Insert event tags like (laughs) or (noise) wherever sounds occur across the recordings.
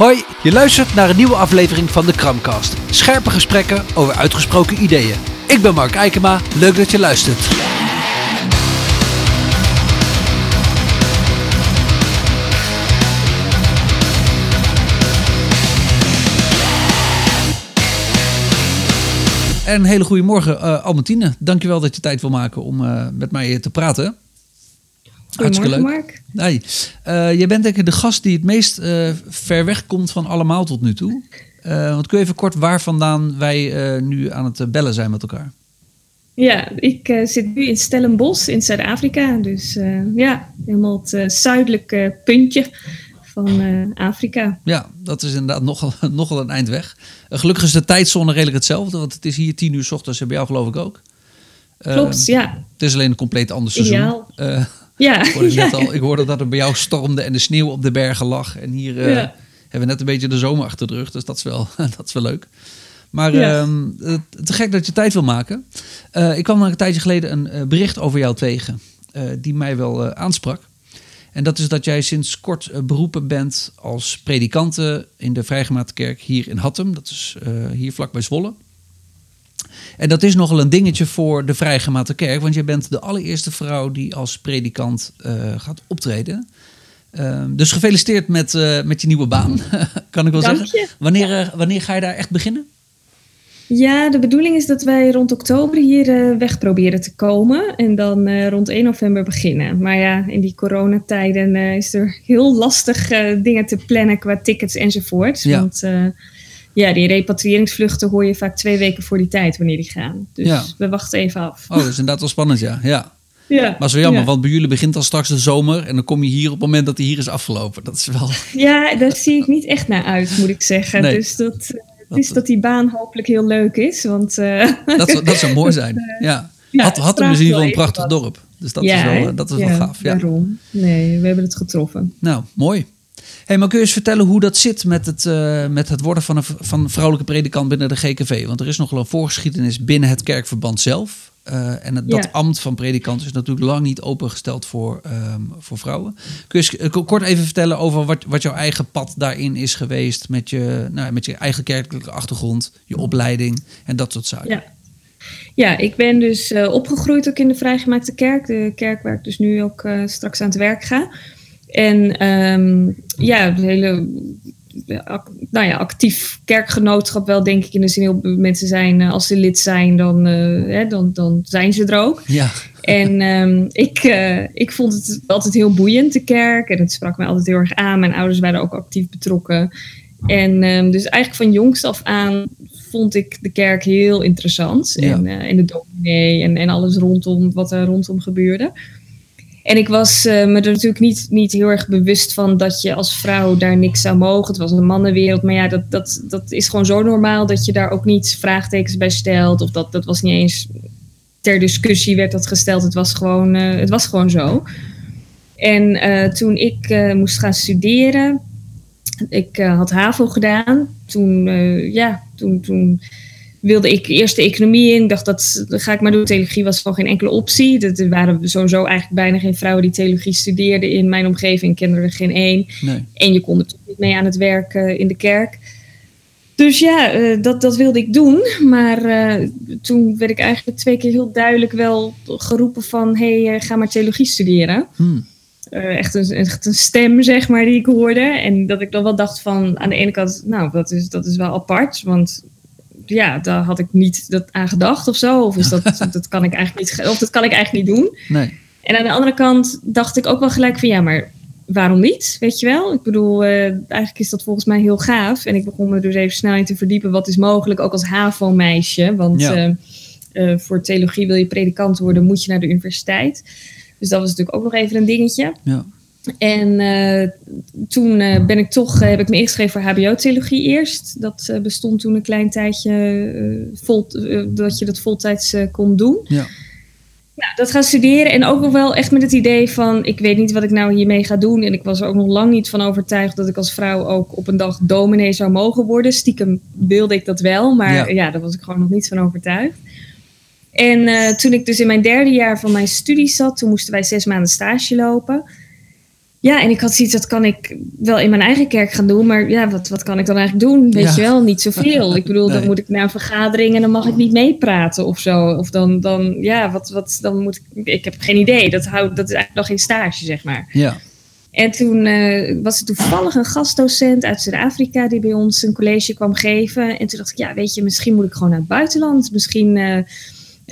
Hoi, je luistert naar een nieuwe aflevering van de Kramcast. Scherpe gesprekken over uitgesproken ideeën. Ik ben Mark Eikema, leuk dat je luistert. En een hele goede morgen, uh, Albertine. Dankjewel dat je tijd wil maken om uh, met mij te praten. Hartstikke leuk. Mark. Hey, uh, jij bent denk ik de gast die het meest uh, ver weg komt van allemaal tot nu toe. Uh, want kun je even kort waar vandaan wij nu aan het bellen zijn met elkaar? Ja, ik zit nu in Stellenbosch in Zuid-Afrika. Dus ja, helemaal het zuidelijke puntje van Afrika. Ja, dat is inderdaad nogal, (laughs) nogal een eind weg. gelukkig is de tijdzone redelijk hetzelfde. Want het is hier tien uur s ochtends en bij jou geloof ik ook. Klopt, ja. Het is alleen een compleet ander seizoen. Ideaal. Ja. Ik, ja. Al, ik hoorde dat er bij jou stormde en de sneeuw op de bergen lag. En hier uh, hebben we net een beetje de zomer achter de rug. Dus dat is wel, (laughs) dat is wel leuk. Maar ja. uh, te gek dat je tijd wil maken. Uh, ik kwam een tijdje geleden een uh, bericht over jou tegen. die mij wel aansprak. En dat is dat jij sinds kort beroepen bent als predikante in de Vrijgemaakte Kerk hier in Hattem. Dat is hier vlakbij Zwolle. En dat is nogal een dingetje voor de Vrijgemaakte Kerk, want je bent de allereerste vrouw die als predikant uh, gaat optreden. Uh, dus gefeliciteerd met, uh, met je nieuwe baan, (laughs) kan ik wel Dank zeggen. Je. Wanneer, uh, wanneer ga je daar echt beginnen? Ja, de bedoeling is dat wij rond oktober hier weg proberen te komen. En dan rond 1 november beginnen. Maar ja, in die coronatijden is er heel lastig dingen te plannen qua tickets enzovoort. Ja. Want ja, die repatriëringsvluchten hoor je vaak twee weken voor die tijd wanneer die gaan. Dus Ja. we wachten even af. Oh, dat is inderdaad wel spannend, ja. ja. Ja, Maar zo jammer, ja. want bij jullie begint al straks de zomer en dan kom je hier op het moment dat hij hier is afgelopen. Dat is wel. (laughs) Ja, daar zie ik niet echt naar uit, moet ik zeggen. Nee. Dus dat, eh, het is dat die baan hopelijk heel leuk is. Want, eh, (laughs) Dat, zou- dat zou mooi zijn. (laughs) Ja. Ja, had had hem ieder wel geval een prachtig wat. dorp. Dus dat ja, is wel, eh, dat is wel gaaf. Ja. Daarom. Nee, we hebben het getroffen. Nou, mooi. Hey, maar kun je eens vertellen hoe dat zit met het, eh, met het worden van een van vrouwelijke predikant binnen de GKV? Want er is nogal een voorgeschiedenis binnen het kerkverband zelf. Eh, en het, dat ambt van predikant is natuurlijk lang niet opengesteld voor, ehm, voor vrouwen. Kun je eens eh, ko- kort even vertellen over wat, wat jouw eigen pad daarin is geweest met je, nou, met je eigen kerkelijke achtergrond, je opleiding en dat soort zaken? Ja. Ja, ik ben dus opgegroeid ook in de Vrijgemaakte Kerk. De kerk waar ik dus nu ook straks aan het werk ga. En ehm, ja, een hele nou ja, actief kerkgenootschap wel, denk ik. In de zin, heel mensen zijn, eh, als ze lid zijn, dan, eh, hè, dan, dan zijn ze er ook. Ja, En ehm, ik, eh, ik vond het altijd heel boeiend, de kerk. En het sprak me altijd heel erg aan. Mijn ouders waren ook actief betrokken. En ehm, dus eigenlijk van jongs af aan vond ik de kerk heel interessant. Ja. En, en de dominee en, en alles rondom wat er rondom gebeurde. En ik was eh, me er natuurlijk niet, niet heel erg bewust van dat je als vrouw daar niks zou mogen. Het was een mannenwereld. Maar ja, dat, dat, dat is gewoon zo normaal dat je daar ook niet vraagtekens bij stelt. Of dat, dat was niet eens ter discussie werd dat gesteld. Het was gewoon, eh, het was gewoon zo. En eh, toen ik moest gaan studeren, ik had HAVO gedaan. Toen, ja, toen, toen wilde ik eerst de economie in. Ik dacht, dat, dat ga ik maar doen. Theologie was gewoon geen enkele optie. Dat, er waren sowieso eigenlijk bijna geen vrouwen die theologie studeerden. In mijn omgeving kende er geen één. nee. En je kon er toch niet mee aan het werk eh, in de kerk. Dus ja, eh, dat, dat wilde ik doen. Maar eh, toen werd ik eigenlijk twee keer heel duidelijk wel geroepen van... hé, hey, ga maar theologie studeren. Hmm. Echt, een, echt een stem, zeg maar, die ik hoorde. En dat ik dan wel dacht van... aan de ene kant, nou, dat is, dat is wel apart. Want ja, daar had ik niet dat aan gedacht of zo. Of, is dat, (laughs) dat kan ik eigenlijk niet, of dat kan ik eigenlijk niet doen. Nee. En aan de andere kant dacht ik ook wel gelijk van ja, maar waarom niet? Weet je wel? Ik bedoel, eh, eigenlijk is dat volgens mij heel gaaf. En ik begon me dus even snel in te verdiepen wat is mogelijk, ook als HAVO-meisje. Want Ja. eh, eh, voor theologie wil je predikant worden, moet je naar de universiteit. Dus dat was natuurlijk ook nog even een dingetje. Ja. En eh, toen eh, ben ik toch, eh, heb ik me ingeschreven voor HBO-theologie eerst. Dat bestond toen een klein tijdje, vol, dat je dat voltijds kon doen. Ja. Nou, dat gaan studeren en ook nog wel echt met het idee van... ik weet niet wat ik nou hiermee ga doen. En ik was er ook nog lang niet van overtuigd... dat ik als vrouw ook op een dag dominee zou mogen worden. Stiekem wilde ik dat wel, maar Ja. ja, daar was ik gewoon nog niet van overtuigd. En toen ik dus in mijn derde jaar van mijn studie zat... toen moesten wij zes maanden stage lopen. Ja, en ik had zoiets, dat kan ik wel in mijn eigen kerk gaan doen. Maar ja, wat, wat kan ik dan eigenlijk doen? Weet je wel, niet zoveel. (laughs) Ik bedoel, dan moet ik naar een vergadering en dan mag ik niet meepraten of zo. Of dan, dan ja, wat, wat, dan moet ik... Ik heb geen idee. Dat, houdt, dat is eigenlijk nog geen stage, zeg maar. Ja. En toen uh, was er toevallig een gastdocent uit Zuid-Afrika die bij ons een college kwam geven. En toen dacht ik, ja, weet je, misschien moet ik gewoon naar het buitenland. Misschien... Uh,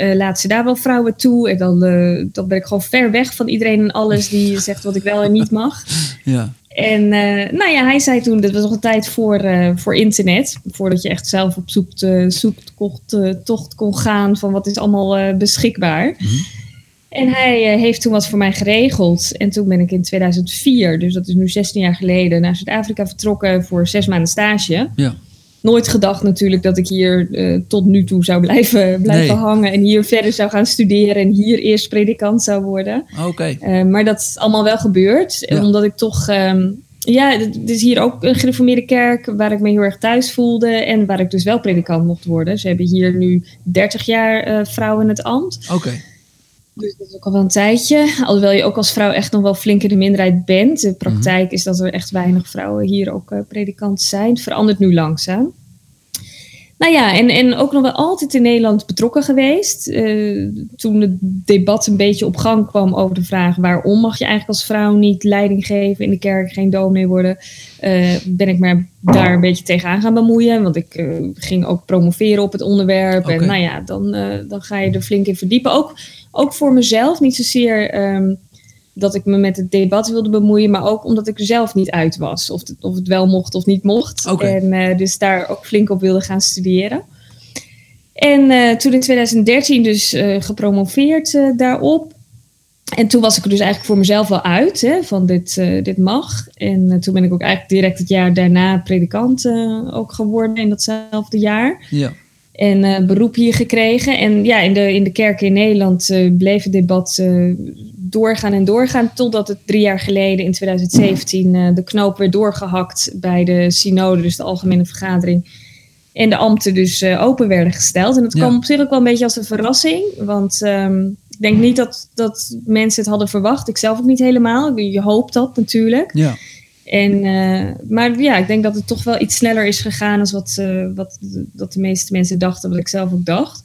uh, laat ze daar wel vrouwen toe. En dan, uh, dan ben ik gewoon ver weg van iedereen en alles die (laughs) zegt wat ik wel en niet mag. Ja. En uh, nou ja, hij zei toen, dat was nog een tijd voor, voor internet. Voordat je echt zelf op zoek, zoektocht tocht kon gaan van wat is allemaal beschikbaar. Mm -hmm. En hij heeft toen wat voor mij geregeld. En toen ben ik in 2004, dus dat is nu 16 jaar geleden, naar Zuid-Afrika vertrokken voor zes maanden stage. Ja nooit gedacht natuurlijk dat ik hier uh, tot nu toe zou blijven, (laughs) blijven nee. hangen. En hier verder zou gaan studeren en hier eerst predikant zou worden. Oké. Okay. Uh, maar dat is allemaal wel gebeurd. Ja. Omdat ik toch... Um, ja, het is hier ook een gereformeerde kerk waar ik me heel erg thuis voelde. En waar ik dus wel predikant mocht worden. Ze hebben hier nu 30 jaar uh, vrouwen in het ambt. Oké. Okay. Dus dat is ook al wel een tijdje. Alhoewel je ook als vrouw echt nog wel flink in de minderheid bent. De praktijk mm -hmm. is dat er echt weinig vrouwen hier ook uh, predikant zijn. Verandert nu langzaam. Nou ja, en, en ook nog wel altijd in Nederland betrokken geweest. Uh, toen het debat een beetje op gang kwam over de vraag... waarom mag je eigenlijk als vrouw niet leiding geven in de kerk, geen dominee worden... Uh, ben ik me daar een beetje tegenaan gaan bemoeien. Want ik uh, ging ook promoveren op het onderwerp. Okay. En nou ja, dan, dan ga je er flink in verdiepen. Ook, ook voor mezelf, niet zozeer... Um, dat ik me met het debat wilde bemoeien, maar ook omdat ik er zelf niet uit was. Of het, of het wel mocht of niet mocht. Okay. En uh, dus daar ook flink op wilde gaan studeren. En uh, toen in 2013 dus uh, gepromoveerd daarop. En toen was ik er dus eigenlijk voor mezelf wel uit, hè, van dit, dit mag. En toen ben ik ook eigenlijk direct het jaar daarna predikant ook geworden in datzelfde jaar. Ja en uh, beroep hier gekregen. En ja, in de, in de kerken in Nederland uh, bleef het debat uh, doorgaan en doorgaan. Totdat het drie jaar geleden, in 2017, de knoop werd doorgehakt bij de synode, dus de algemene vergadering. En de ambten dus open werden gesteld. En dat kwam ja. op zich ook wel een beetje als een verrassing. Want um, ik denk niet dat, dat mensen het hadden verwacht. Ik zelf ook niet helemaal. Je hoopt dat natuurlijk. Ja. En, uh, maar ja, ik denk dat het toch wel iets sneller is gegaan dan wat, uh, wat dat de meeste mensen dachten, wat ik zelf ook dacht.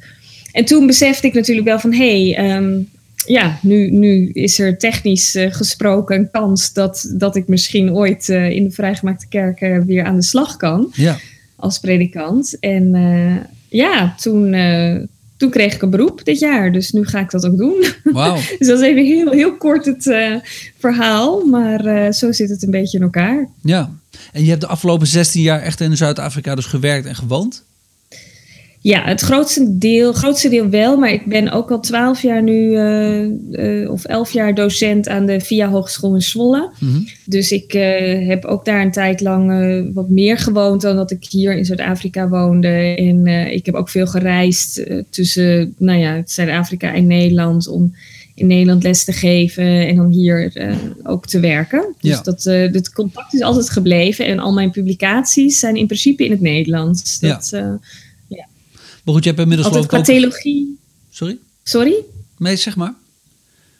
En toen besefte ik natuurlijk wel van hé, hey, um, ja, nu, nu is er technisch uh, gesproken een kans dat, dat ik misschien ooit in de vrijgemaakte kerken weer aan de slag kan ja. als predikant. En ja, toen, toen kreeg ik een beroep dit jaar, dus nu ga ik dat ook doen. Wow. (laughs) dus dat is even heel, heel kort het uh, verhaal, maar uh, zo zit het een beetje in elkaar. Ja, en je hebt de afgelopen 16 jaar echt in Zuid-Afrika dus gewerkt en gewoond? Ja, het grootste deel, grootste deel wel, maar ik ben ook al twaalf jaar nu, uh, of elf jaar docent aan de VIA Hogeschool in Zwolle. Mm -hmm. Dus ik heb ook daar een tijd lang wat meer gewoond dan dat ik hier in Zuid-Afrika woonde. En ik heb ook veel gereisd tussen, nou ja, Zuid-Afrika en Nederland om in Nederland les te geven en dan hier uh, ook te werken. Dus ja. dat, uh, het contact is altijd gebleven en al mijn publicaties zijn in principe in het Nederlands. Dat, ja. Uh, ja. Maar goed, je hebt inmiddels altijd qua ook... theologie. Sorry? Sorry? Nee, zeg maar.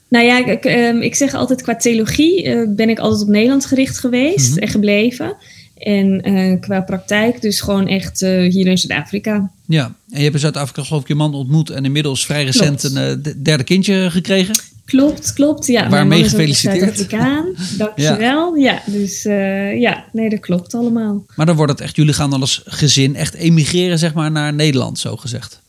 Nou ja, ik, um, ik zeg altijd qua theologie ben ik altijd op Nederland gericht geweest Mhm. en gebleven. En uh, qua praktijk dus gewoon echt uh, hier in Zuid-Afrika. Ja, en je hebt in Zuid-Afrika geloof ik je man ontmoet en inmiddels vrij recent Klopt. een derde kindje gekregen. Klopt, klopt. Ja, Waarmee gefeliciteerd. (laughs) Dankjewel. Ja. ja, dus uh, ja, nee, dat klopt allemaal. Maar dan wordt het echt, jullie gaan als gezin echt emigreren zeg maar naar Nederland, zo gezegd.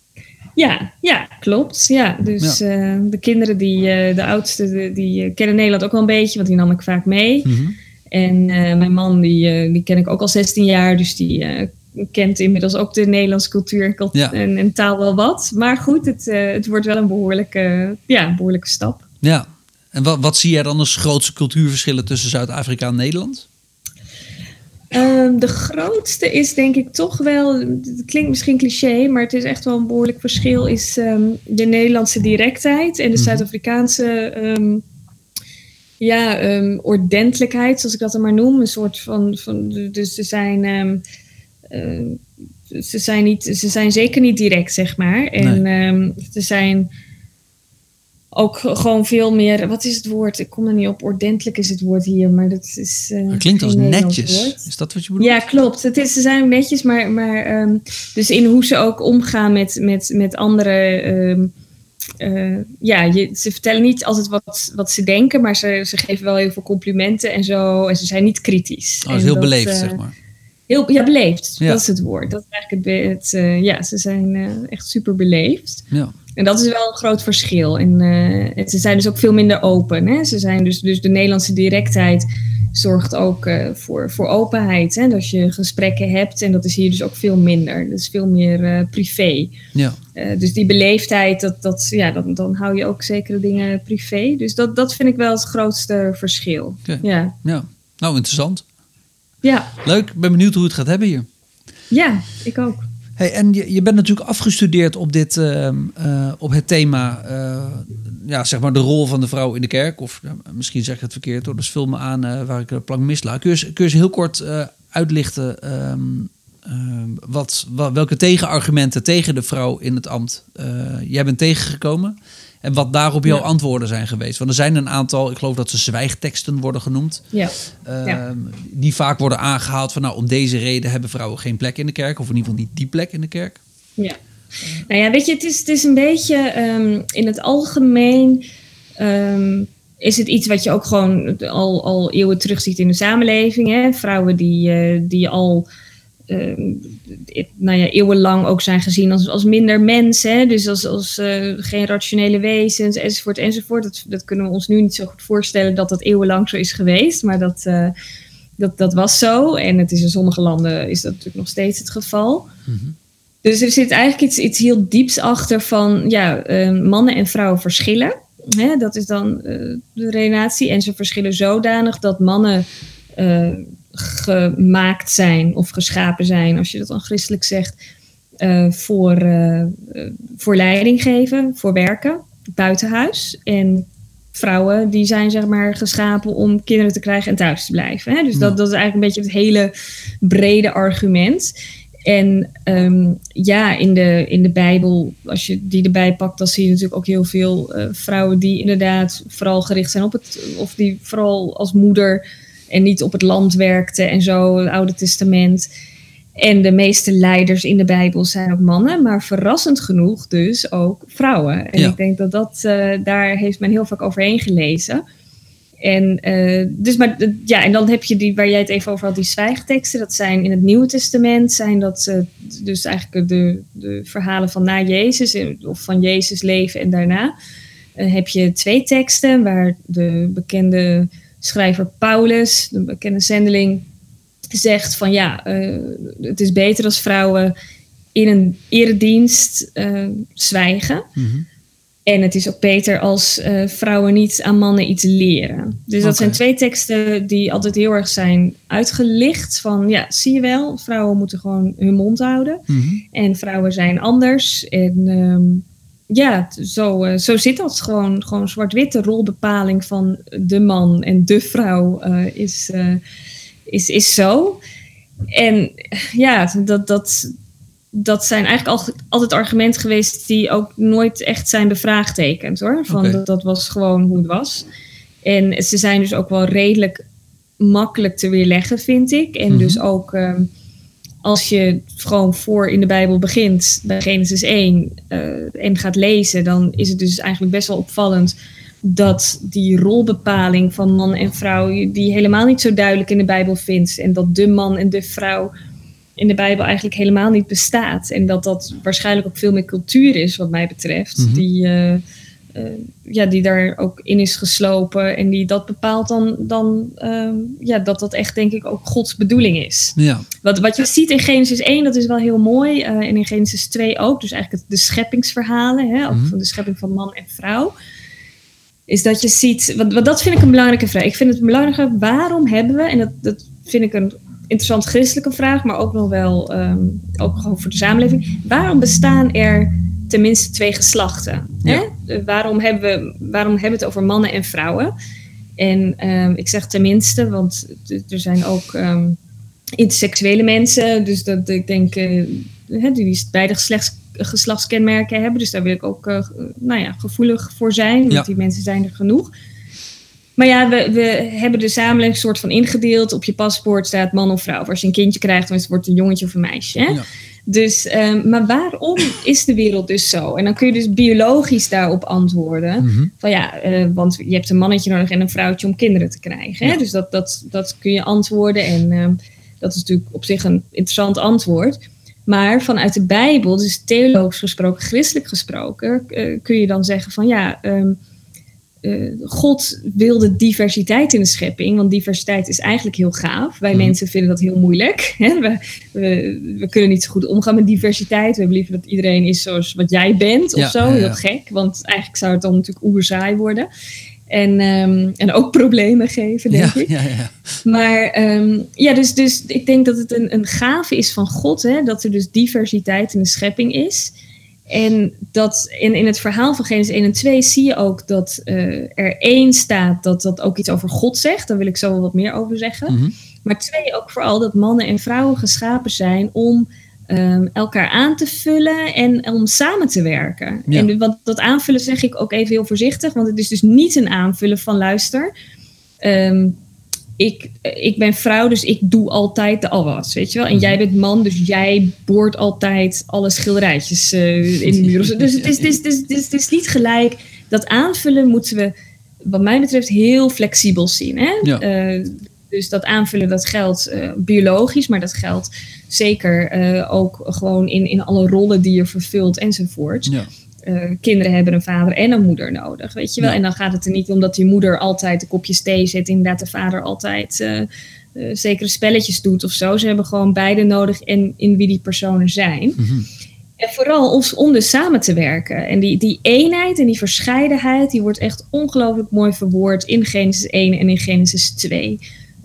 Ja, ja, klopt. Ja, dus ja. de kinderen, die, de oudste, die, die kennen Nederland ook wel een beetje, want die nam ik vaak mee. Mm -hmm. En mijn man, die, die ken ik ook al 16 jaar, dus die kent inmiddels ook de Nederlandse cultuur en, ja. en, en, taal wel wat. Maar goed, het, het wordt wel een behoorlijke, ja, behoorlijke stap. Ja, en wat, wat zie jij dan als grootste cultuurverschillen tussen Zuid-Afrika en Nederland? Um, de grootste is denk ik toch wel, het klinkt misschien cliché, maar het is echt wel een behoorlijk verschil, is um, de Nederlandse directheid en de Mhm. Zuid-Afrikaanse um, ja, ordentelijkheid, zoals ik dat dan maar noem. Een soort van, van dus ze zijn, uh, ze zijn niet, ze zijn zeker niet direct, zeg maar. En Nee. ze zijn ook gewoon veel meer, wat is het woord? Ik kom er niet op, ordentelijk is het woord hier, maar dat is. Uh, het klinkt als netjes. Is dat wat je bedoelt? Ja, klopt. Het is, ze zijn netjes, maar, maar um, dus in hoe ze ook omgaan met, met, met andere. Um, uh, ja, je, ze vertellen niet altijd wat, wat ze denken, maar ze, ze geven wel heel veel complimenten en zo. En ze zijn niet kritisch. Oh, is heel beleefd, uh, zeg maar. Heel, ja, beleefd. Ja. Dat is het woord. Dat is eigenlijk het, het ja, ze zijn echt super beleefd. Ja. En dat is wel een groot verschil. En, uh, ze zijn dus ook veel minder open. Hè? Ze zijn dus, dus de Nederlandse directheid zorgt ook uh, voor, voor openheid. Hè? Dat je gesprekken hebt. En dat is hier dus ook veel minder. Dat is veel meer uh, privé. Ja. dus die beleefdheid, dat, dat, ja, dan, dan hou je ook zekere dingen privé. Dus dat, dat vind ik wel het grootste verschil. Okay. Ja. ja. Nou, interessant. Ja. Leuk. Ik ben benieuwd hoe het gaat hebben hier. Ja, ik ook. Hey, en je, je bent natuurlijk afgestudeerd op, dit, uh, uh, op het thema, uh, ja, zeg maar de rol van de vrouw in de kerk. Of misschien zeg ik het verkeerd hoor, dus vul me aan waar ik de plank misla. Kun je, eens heel kort uitlichten um, wat, wat, welke tegenargumenten tegen de vrouw in het ambt jij bent tegengekomen? En wat daarop jouw ja. antwoorden zijn geweest. Want er zijn een aantal, ik geloof dat ze zwijgteksten worden genoemd. Ja. Uh, ja. Die vaak worden aangehaald van nou, om deze reden hebben vrouwen geen plek in de kerk. Of in ieder geval niet die plek in de kerk. Ja. Nou ja, weet je, het is, het is een beetje um, in het algemeen. Um, is het iets wat je ook gewoon al, al eeuwen terugziet in de samenleving. Hè? Vrouwen die, uh, die al nou ja, eeuwenlang ook zijn gezien als, als minder mensen. Dus als, als uh, geen rationele wezens enzovoort enzovoort. Dat, dat kunnen we ons nu niet zo goed voorstellen dat dat eeuwenlang zo is geweest. Maar dat, uh, dat, dat was zo. En het is in sommige landen is dat natuurlijk nog steeds het geval. Mm-hmm. Dus er zit eigenlijk iets, iets heel dieps achter van ja, mannen en vrouwen verschillen. Hè, dat is dan de relatie. En ze verschillen zodanig dat mannen gemaakt zijn of geschapen zijn, als je dat dan christelijk zegt, uh, voor, uh, voor leiding geven, voor werken, buitenhuis. En vrouwen die zijn zeg maar geschapen om kinderen te krijgen en thuis te blijven. Hè? Dus dat, dat is eigenlijk een beetje het hele brede argument. En um, ja, in de, in de Bijbel, als je die erbij pakt, dan zie je natuurlijk ook heel veel uh, vrouwen die inderdaad vooral gericht zijn op het, of die vooral als moeder en niet op het land werkte en zo, het Oude Testament. En de meeste leiders in de Bijbel zijn ook mannen, maar verrassend genoeg dus ook vrouwen. En Ja. ik denk dat dat, eh, daar heeft men heel vaak overheen gelezen. En, eh, dus maar, d- ja, en dan heb je die, waar jij het even over had, die zwijgteksten. Dat zijn in het Nieuwe Testament, zijn dat eh, dus eigenlijk de, de verhalen van na Jezus, eh, of van Jezus leven en daarna. Eh, heb je twee teksten waar de bekende schrijver Paulus, de bekende zendeling, zegt van ja, eh, het is beter als vrouwen in een eredienst eh, zwijgen. Mhm. En het is ook beter als eh, vrouwen niet aan mannen iets leren. Dus dat zijn twee teksten die altijd heel erg zijn uitgelicht. Van ja, zie je wel, vrouwen moeten gewoon hun mond houden. Mhm. En vrouwen zijn anders. En ehm, ja, zo, eh, zo zit dat gewoon. Gewoon zwart-wit. De rolbepaling van de man en de vrouw eh, is, eh, is, is zo. En ja, dat, dat, dat zijn eigenlijk al, altijd argumenten geweest die ook nooit echt zijn bevraagtekend hoor. Van dat, dat was gewoon hoe het was. En ze zijn dus ook wel redelijk makkelijk te weerleggen, vind ik. En Mhm. dus ook ehm, als je gewoon voor in de Bijbel begint, bij Genesis 1, eh, en gaat lezen, dan is het dus eigenlijk best wel opvallend dat die rolbepaling van man en vrouw, je die helemaal niet zo duidelijk in de Bijbel vindt. En dat de man en de vrouw in de Bijbel eigenlijk helemaal niet bestaat. En dat dat waarschijnlijk ook veel meer cultuur is, wat mij betreft. Mhm. Die, eh, ja, die daar ook in is geslopen. En die dat bepaalt dan, dan ehm, ja, dat dat echt denk ik ook Gods bedoeling is. Ja. Wat, wat je ziet in Genesis 1, dat is wel heel mooi. eh, en in Genesis 2 ook. Dus eigenlijk het, de scheppingsverhalen. Hè, Mhm. van de schepping van man en vrouw. Is dat je ziet... Want, want dat vind ik een belangrijke vraag. Ik vind het belangrijke, waarom hebben we... En dat, dat vind ik een interessant christelijke vraag. Maar ook nog wel ehm, ook gewoon voor de samenleving. Waarom bestaan er tenminste twee geslachten? Hè? Ja. Eh, waarom, hebben we, waarom hebben we het over mannen en vrouwen? En ehm, ik zeg tenminste, want er zijn ook... ehm, interseksuele mensen. Dus dat ik denk, eh, hè, die beide geslachtskenmerken geslachtskenmerken hebben. Dus daar wil ik ook nou ja, gevoelig voor zijn. Want die mensen zijn er genoeg. Maar ja, we, we hebben de samenleving soort van ingedeeld. Op je paspoort staat man of vrouw. Als je een kindje krijgt, dan wordt het een jongetje of een meisje. Hè? Ja. Dus, um, maar waarom is de wereld dus zo? En dan kun je dus biologisch daarop antwoorden. Mhm. Van ja, uh, want je hebt een mannetje nodig en een vrouwtje om kinderen te krijgen. Hè? Dus dat, dat, dat kun je antwoorden. En uh, dat is natuurlijk op zich een interessant antwoord. Maar vanuit de Bijbel, dus theologisch gesproken, christelijk gesproken, uh, kun je dan zeggen van ja. Um, uh, God wilde diversiteit in de schepping, want diversiteit is eigenlijk heel gaaf. Wij mhm. mensen vinden dat heel moeilijk. (laughs) Hè? We, we, we, kunnen niet zo goed omgaan met diversiteit. We hebben liever dat iedereen is zoals wat jij bent of zo. heel gek, want eigenlijk zou het dan natuurlijk oerzaai worden. En, um, en ook problemen geven, denk ik. Ja, ja. Maar um, ja, dus, dus ik denk dat het een, een gave is van God, hè, dat er dus diversiteit in de schepping is. En dat in, in het verhaal van Genesis 1 en 2 zie je ook dat uh, er één staat dat dat ook iets over God zegt. Daar wil ik zo wel wat meer over zeggen. Mm -hmm. Maar twee, ook vooral dat mannen en vrouwen geschapen zijn om um, elkaar aan te vullen en om samen te werken. Ja. En want dat aanvullen zeg ik ook even heel voorzichtig, want het is dus niet een aanvullen van luister. Um, ik, ik ben vrouw, dus ik doe altijd de alwas, weet je wel. En jij bent man, dus jij boort altijd alle schilderijtjes uh, in de muur. Dus het is, het, is, het, is, het, is, het is niet gelijk. Dat aanvullen moeten we, wat mij betreft, heel flexibel zien. Hè? Ja. Uh, dus dat aanvullen, dat geldt uh, biologisch, maar dat geldt zeker ook gewoon in, in alle rollen die je vervult enzovoort. Ja. Uh, kinderen hebben een vader en een moeder nodig, weet je wel. En dan gaat het er niet om dat die moeder altijd een kopje thee zet, inderdaad de vader altijd uh, uh, zekere spelletjes doet of zo. Ze hebben gewoon beide nodig en in wie die personen zijn. Mm -hmm. En vooral om dus samen te werken. En die, die eenheid en die verscheidenheid, die wordt echt ongelooflijk mooi verwoord in Genesis 1 en in Genesis 2.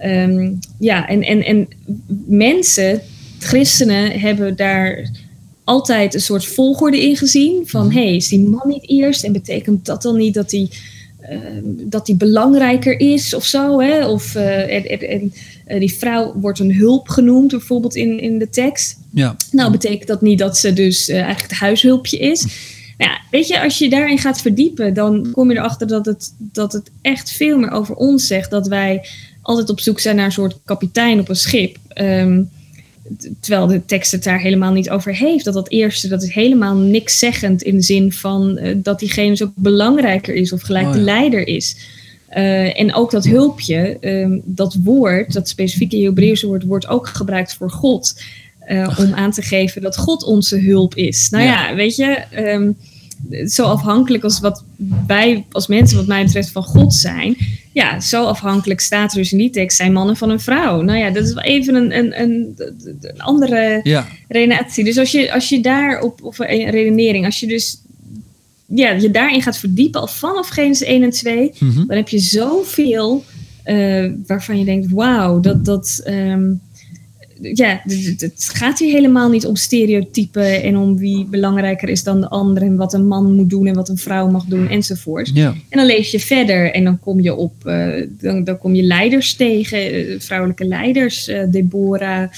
Um, ja, en, en, en mensen, christenen, hebben daar altijd een soort volgorde ingezien. Van hé, mhm. hey, is die man niet eerst? En betekent dat dan niet dat die, uh, dat die belangrijker is of zo? Hè? Of uh, en, en, en, uh, die vrouw wordt een hulp genoemd, bijvoorbeeld in, in de tekst. Ja. Nou, betekent dat niet dat ze dus eigenlijk het huishulpje is? Nou ja, weet je, als je daarin gaat verdiepen, dan kom je erachter dat het, dat het echt veel meer over ons zegt. Dat wij altijd op zoek zijn naar een soort kapitein op een schip. Um, terwijl de tekst het daar helemaal niet over heeft. Dat dat eerste, dat is helemaal niks zeggend in de zin van uh, dat diegene dus ook belangrijker is of gelijk oh, ja. de leider is. Uh, en ook dat hulpje, um, dat woord, dat specifieke Hebreeuwse woord, wordt ook gebruikt voor God. Uh, om aan te geven dat God onze hulp is. Nou ja, ja weet je, um, zo afhankelijk als wat wij als mensen, wat mij betreft, van God zijn. Ja, zo afhankelijk staat er dus in die tekst zijn mannen van een vrouw. Nou ja, dat is wel even een, een, een, een andere ja. redenatie. Dus als je, als je daar op, of een redenering, als je dus ja, je daarin gaat verdiepen, al vanaf Genesis 1 en 2, mm -hmm. dan heb je zoveel uh, waarvan je denkt, wauw, dat, dat, um, ja, het gaat hier helemaal niet om stereotypen en om wie belangrijker is dan de ander en wat een man moet doen en wat een vrouw mag doen enzovoort. Ja. En dan lees je verder en dan kom je op, uh, dan, dan kom je leiders tegen, uh, vrouwelijke leiders, uh, Deborah,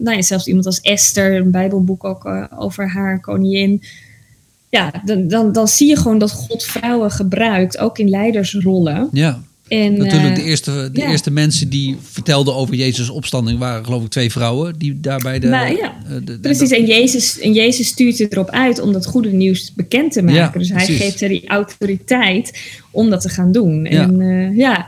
nou ja, zelfs iemand als Esther, een Bijbelboek ook over haar koningin. Ja, dan, dan, dan zie je gewoon dat God vrouwen gebruikt, ook in leidersrollen. Ja. En, Natuurlijk, de, eerste, de ja. eerste mensen die vertelden over Jezus' opstanding waren geloof ik twee vrouwen die daarbij de... Maar, ja. de, de, precies, en Jezus, en Jezus stuurt het erop uit om dat goede nieuws bekend te maken. Ja, dus hij precies. geeft er die autoriteit om dat te gaan doen. En uh, ja,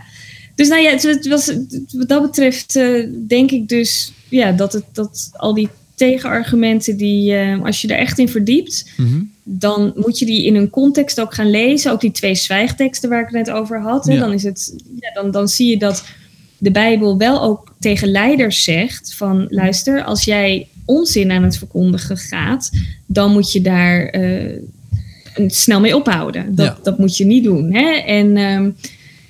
dus nou ja, het, het was, wat dat betreft uh, denk ik dus ja, dat, het, dat al die tegenargumenten die, uh, als je er echt in verdiept, mm -hmm. Dan moet je die in een context ook gaan lezen. Ook die twee zwijgteksten waar ik het net over had. Ja. Dan, is het, ja, dan, dan zie je dat de Bijbel wel ook tegen leiders zegt van luister, als jij onzin aan het verkondigen gaat, dan moet je daar uh, snel mee ophouden. Dat, ja. dat moet je niet doen. Hè? En um,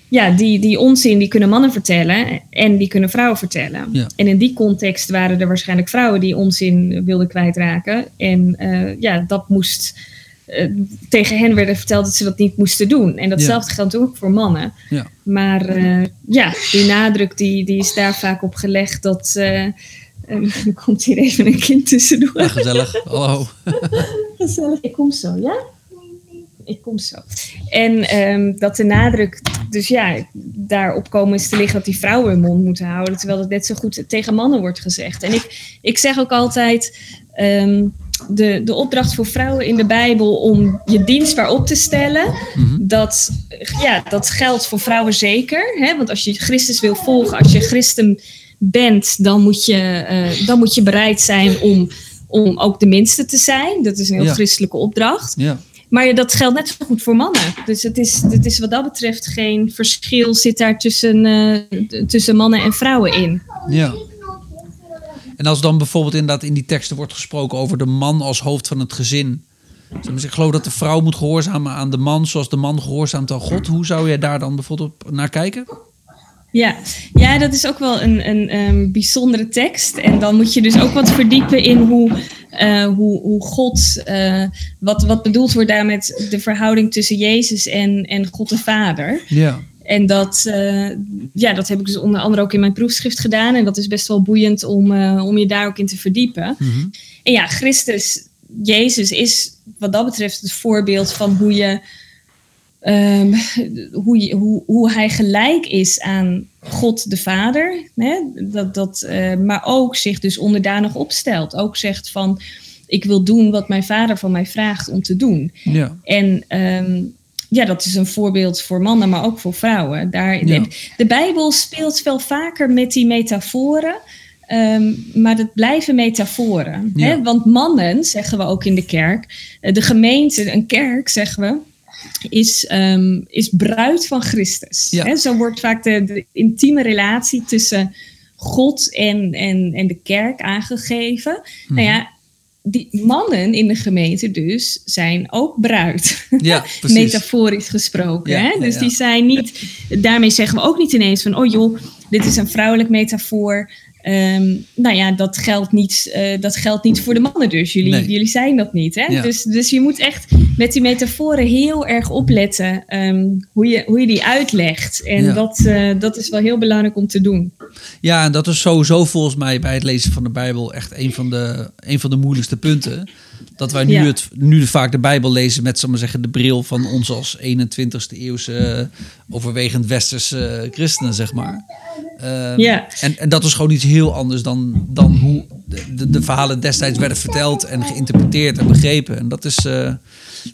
ja, die, die onzin die kunnen mannen vertellen en die kunnen vrouwen vertellen. Ja. En in die context waren er waarschijnlijk vrouwen die onzin wilden kwijtraken. En uh, ja, dat moest. Uh, tegen hen werden verteld dat ze dat niet moesten doen. En datzelfde ja. geldt ook voor mannen. Ja. Maar uh, ja, die nadruk die, die is daar vaak op gelegd dat En dan (laughs) komt hier even een kind tussendoor. Ja, gezellig. Hallo. (laughs) gezellig. Ik kom zo, ja? Ik kom zo. En ehm, dat de nadruk, dus ja, daarop komen is te liggen dat die vrouwen hun mond moeten houden. Terwijl het net zo goed tegen mannen wordt gezegd. En ik, ik zeg ook altijd. ehm, de, de opdracht voor vrouwen in de Bijbel om je dienstbaar op te stellen, dat, ja, dat geldt voor vrouwen zeker. Hè? Want als je Christus wil volgen, als je christen bent, dan moet je, eh, dan moet je bereid zijn om, om ook de minste te zijn. Dat is een heel Ja. christelijke opdracht. Ja. Maar dat geldt net zo goed voor mannen. Dus het is, het is wat dat betreft geen verschil zit daar tussen, eh, tussen mannen en vrouwen in. Ja. En als dan bijvoorbeeld inderdaad in die teksten wordt gesproken over de man als hoofd van het gezin. Maar, Ik geloof dat de vrouw moet gehoorzamen aan de man zoals de man gehoorzaamt aan God. Hoe zou jij daar dan bijvoorbeeld naar kijken? Ja, ja dat is ook wel een, een, een bijzondere tekst. En dan moet je dus ook wat verdiepen in hoe, eh, hoe, hoe God, eh, wat, wat bedoeld wordt daar met de verhouding tussen Jezus en, en God de Vader. Ja. En dat, eh, ja, dat heb ik dus onder andere ook in mijn proefschrift gedaan. En dat is best wel boeiend om, om je daar ook in te verdiepen. Mhm. En ja, Christus, Jezus is wat dat betreft het voorbeeld van hoe je. Ehm, hoe, je hoe, hoe hij gelijk is aan God de Vader. Hè? Dat, dat, eh, maar ook zich dus onderdanig opstelt. Ook zegt van ik wil doen wat mijn vader van mij vraagt om te doen. Ja. En ehm, ja, dat is een voorbeeld voor mannen, maar ook voor vrouwen. Daar, Ja. de, Bijbel speelt wel vaker met die metaforen. ehm, maar dat blijven metaforen. Ja. Hè? Want mannen, zeggen we ook in de kerk, eh, de gemeente, een kerk, zeggen we, is, ehm, is bruid van Christus. Ja. Zo wordt vaak de, de intieme relatie tussen God en, en, en de kerk aangegeven. Nou ja, die mannen in de gemeente dus zijn ook bruid. Ja. (laughs) Metaforisch gesproken. Ja, hè? Dus ja. die zijn niet. Daarmee zeggen we ook niet ineens van: oh joh, dit is een vrouwelijk metafoor. Ehm, nou ja, dat geldt, niet, eh, dat geldt niet voor de mannen dus. Jullie, Nee. jullie zijn dat niet. Hè? Dus, dus je moet echt met die metaforen heel erg opletten ehm, hoe, je, hoe je die uitlegt. En Ja. dat, eh, dat is wel heel belangrijk om te doen. Ja, en dat is sowieso volgens mij bij het lezen van de Bijbel echt een van de, een van de moeilijkste punten. Dat wij nu, Ja. het, nu vaak de Bijbel lezen met maar zeggen, de bril van ons als 21ste eeuwse eh, overwegend westerse eh, christenen, zeg maar. Ehm, Ja. en, en dat is gewoon iets heel anders dan, dan hoe de, de, de verhalen destijds werden verteld en geïnterpreteerd en begrepen. En dat is,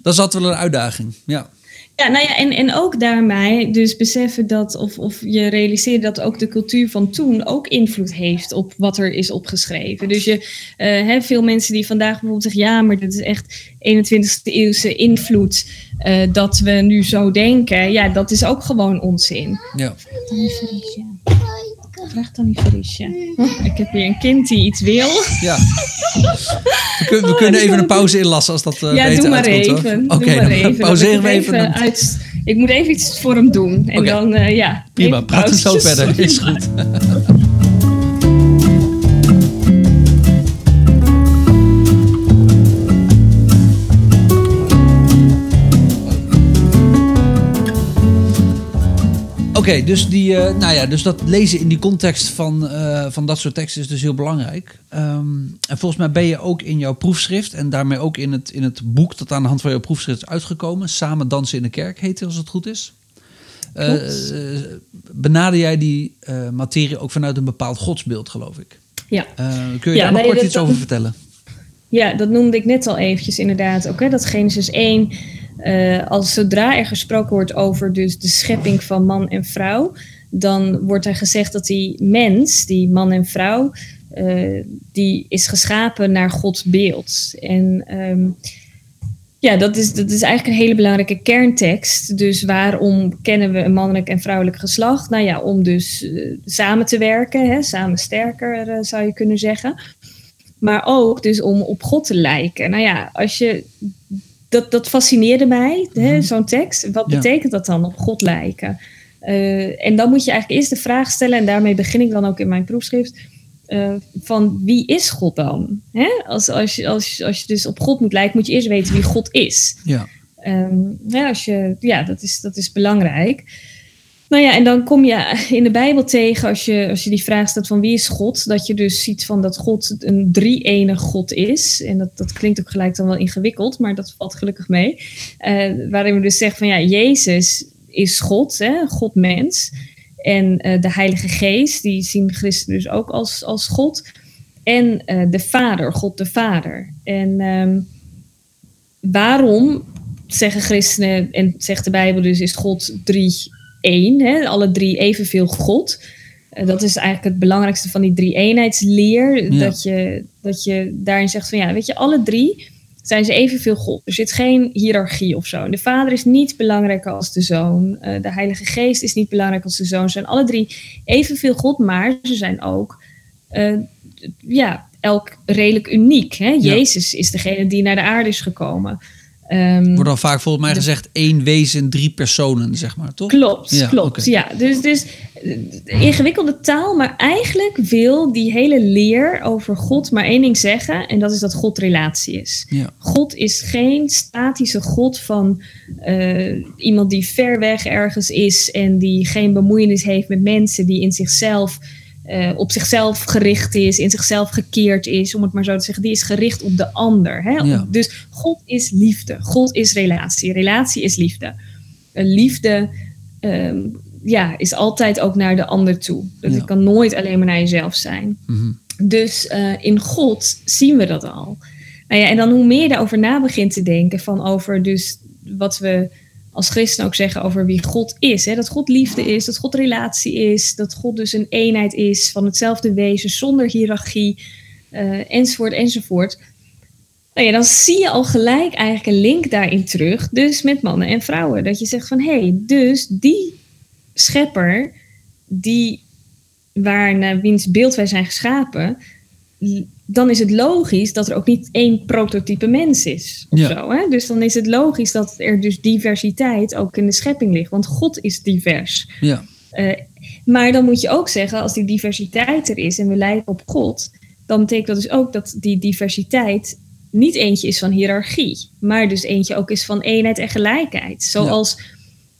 dat is altijd wel een uitdaging. Ja, Ja, nou ja, en, en ook daarmee dus beseffen dat, of, of je realiseert dat ook de cultuur van toen ook invloed heeft op wat er is opgeschreven. Dus je eh hebt veel mensen die vandaag bijvoorbeeld zeggen, ja, maar dit is echt 21ste eeuwse invloed eh, dat we nu zo denken. Ja, dat is ook gewoon onzin. ja. Dan. Vraag dan niet Felicia. (laughs) Ik heb hier een kind die iets wil. ja. We, kunnen- we Oh, kunnen die even een pauze inlassen als dat eh ja, beter doe maar uitkomt, even. Oké, doe (laughs) maar dan even. pauzeren we even. dan- uit, ik moet even iets voor hem doen. En dan, eh, ja. Prima, praat het zo verder. Is goed. (laughs) Oké, dus, die, eh, nou ja, dus dat lezen in die context van, eh, van dat soort teksten is dus heel belangrijk. Ehm, en volgens mij ben je ook in jouw proefschrift en daarmee ook in het, in het boek dat aan de hand van jouw proefschrift is uitgekomen, Samen dansen in de kerk heet het als het goed is. Eh, benader jij die materie ook vanuit een bepaald godsbeeld, geloof ik. Ja. Kun je Ja, daar nog kort iets over vertellen? Ja, dat noemde ik net al eventjes inderdaad. Ook hè, dat Genesis 1, eh, als zodra er gesproken wordt over dus de schepping van man en vrouw, dan wordt er gezegd dat die mens, die man en vrouw, eh, die is geschapen naar Gods beeld. En ehm, ja, dat is, dat is eigenlijk een hele belangrijke kerntekst. Dus waarom kennen we een mannelijk en vrouwelijk geslacht? Nou ja, om dus eh, samen te werken, hè, samen sterker zou je kunnen zeggen. Maar ook dus om op God te lijken. Nou ja, als je. Dat, dat fascineerde mij, hè, zo'n tekst. Wat Ja. betekent dat dan, op God lijken? Eh, en dan moet je eigenlijk eerst de vraag stellen, en daarmee begin ik dan ook in mijn proefschrift. eh, van wie is God dan? Hè? Als, als, je, als, je- als je dus op God moet lijken, moet je eerst weten wie God is. Ja, Ehm, ja, als je, ja dat, is, dat is belangrijk. Nou ja, en dan kom je in de Bijbel tegen, als je, als je die vraag stelt van wie is God, dat je dus ziet van dat God een drie-ene God is. En dat, dat klinkt ook gelijk dan wel ingewikkeld, maar dat valt gelukkig mee. Uh, waarin we dus zeggen van ja, Jezus is God, hè, God-mens. En uh, de Heilige Geest, die zien christenen dus ook als, als God. En uh, de Vader, God de Vader. En um, waarom zeggen christenen, en zegt de Bijbel dus, is God drie één. Hè? Alle drie evenveel God. Uh, dat is eigenlijk het belangrijkste van die drie-eenheidsleer. Ja. Dat, je, dat je daarin zegt van ja, weet je, alle drie zijn ze evenveel God. Er zit geen hiërarchie of zo. De Vader is niet belangrijker als de Zoon. Uh, de Heilige Geest is niet belangrijk als de Zoon. Ze zijn alle drie evenveel God, maar ze zijn ook uh, ja, elk redelijk uniek. Hè? Ja. Jezus is degene die naar de aarde is gekomen. Um, Wordt dan vaak volgens mij gezegd één wezen, drie personen, zeg maar, toch? Klopt, ja, klopt. Okay. Ja, dus, dus ingewikkelde taal, maar eigenlijk wil die hele leer over God maar één ding zeggen, en dat is dat God relatie is. Ja. God is geen statische God van uh, iemand die ver weg ergens is en die geen bemoeienis heeft met mensen, die in zichzelf uh, op zichzelf gericht is, in zichzelf gekeerd is, om het maar zo te zeggen. Die is gericht op de ander. Hè? Ja. Dus God is liefde. God is relatie. Relatie is liefde. Een liefde um, ja, is altijd ook naar de ander toe. Dat ja. kan nooit alleen maar naar jezelf zijn. Mm-hmm. Dus uh, in God zien we dat al. Nou ja, en dan hoe meer je daarover na begint te denken, van over dus wat we als christen ook zeggen over wie God is. Hè? Dat God liefde is, dat God relatie is, dat God dus een eenheid is van hetzelfde wezen, zonder hiërarchie, uh, enzovoort, enzovoort. Nou ja, dan zie je al gelijk eigenlijk een link daarin terug, dus met mannen en vrouwen. Dat je zegt van, hé, hey, dus die schepper, die waar naar wiens beeld wij zijn geschapen, dan is het logisch dat er ook niet één prototype mens is. Of Ja. zo, hè? Dus dan is het logisch dat er dus diversiteit ook in de schepping ligt. Want God is divers. Ja, Eh, maar dan moet je ook zeggen, als die diversiteit er is en we lijken op God, dan betekent dat dus ook dat die diversiteit niet eentje is van hiërarchie, maar dus eentje ook is van eenheid en gelijkheid. Zoals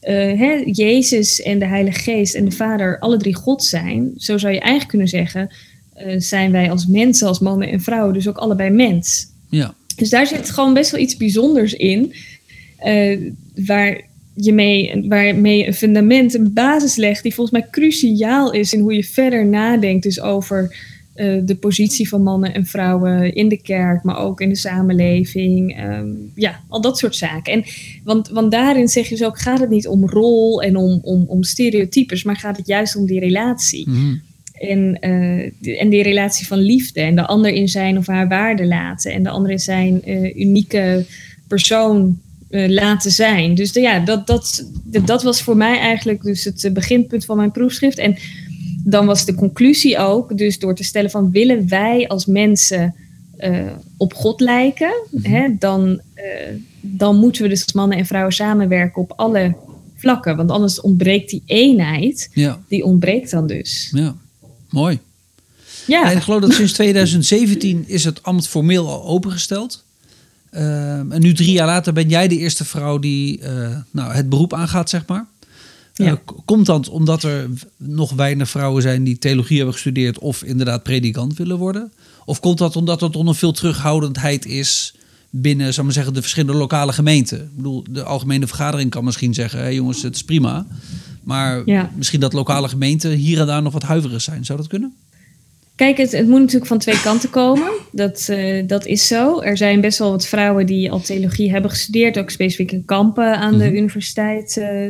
eh, hè, Jezus en de Heilige Geest en de Vader alle drie God zijn, zo zou je eigenlijk kunnen zeggen, eh, zijn wij als mensen, als mannen en vrouwen, dus ook allebei mens. ja, Dus daar zit gewoon best wel iets bijzonders in. eh, waar je mee, waarmee je een fundament, een basis legt, die volgens mij cruciaal is in hoe je verder nadenkt. Dus over eh, de positie van mannen en vrouwen in de kerk, maar ook in de samenleving. Ehm, ja, al dat soort zaken. En, want, want daarin zeg je dus ook, gaat het niet om rol en om, om, om stereotypes, maar gaat het juist om die relatie. mhm. En, eh, die- en die relatie van liefde. En de ander in zijn of haar waarde laten. En de ander in zijn eh, unieke persoon eh, laten zijn. Dus de- ja, dat, dat, dat, dat was voor mij eigenlijk dus het beginpunt van mijn proefschrift. En dan was de conclusie ook, dus door te stellen van willen wij als mensen op God lijken, hè, dan, dan moeten we dus als mannen en vrouwen samenwerken op alle vlakken. Want anders ontbreekt die eenheid, ja, die ontbreekt dan dus. ja. Mooi. Ja, En ik geloof dat sinds 2017 is het ambt formeel al opengesteld. Ehm, en nu drie jaar later ben jij de eerste vrouw die eh, nou, het beroep aangaat, zeg maar. Eh, Ja. komt dat omdat er nog weinig vrouwen zijn die theologie hebben gestudeerd of inderdaad predikant willen worden? Of komt dat omdat er toch nog veel terughoudendheid is binnen, zou ik maar zeggen, de verschillende lokale gemeenten? Ik bedoel, de algemene vergadering kan misschien zeggen, hé jongens, het is prima. Maar Ja. misschien dat lokale gemeenten hier en daar nog wat huiverig zijn. Zou dat kunnen? Kijk, het, het moet natuurlijk van twee kanten komen. Dat, eh, dat is zo. Er zijn best wel wat vrouwen die al theologie hebben gestudeerd, ook specifiek in kampen aan de Mhm. universiteit eh,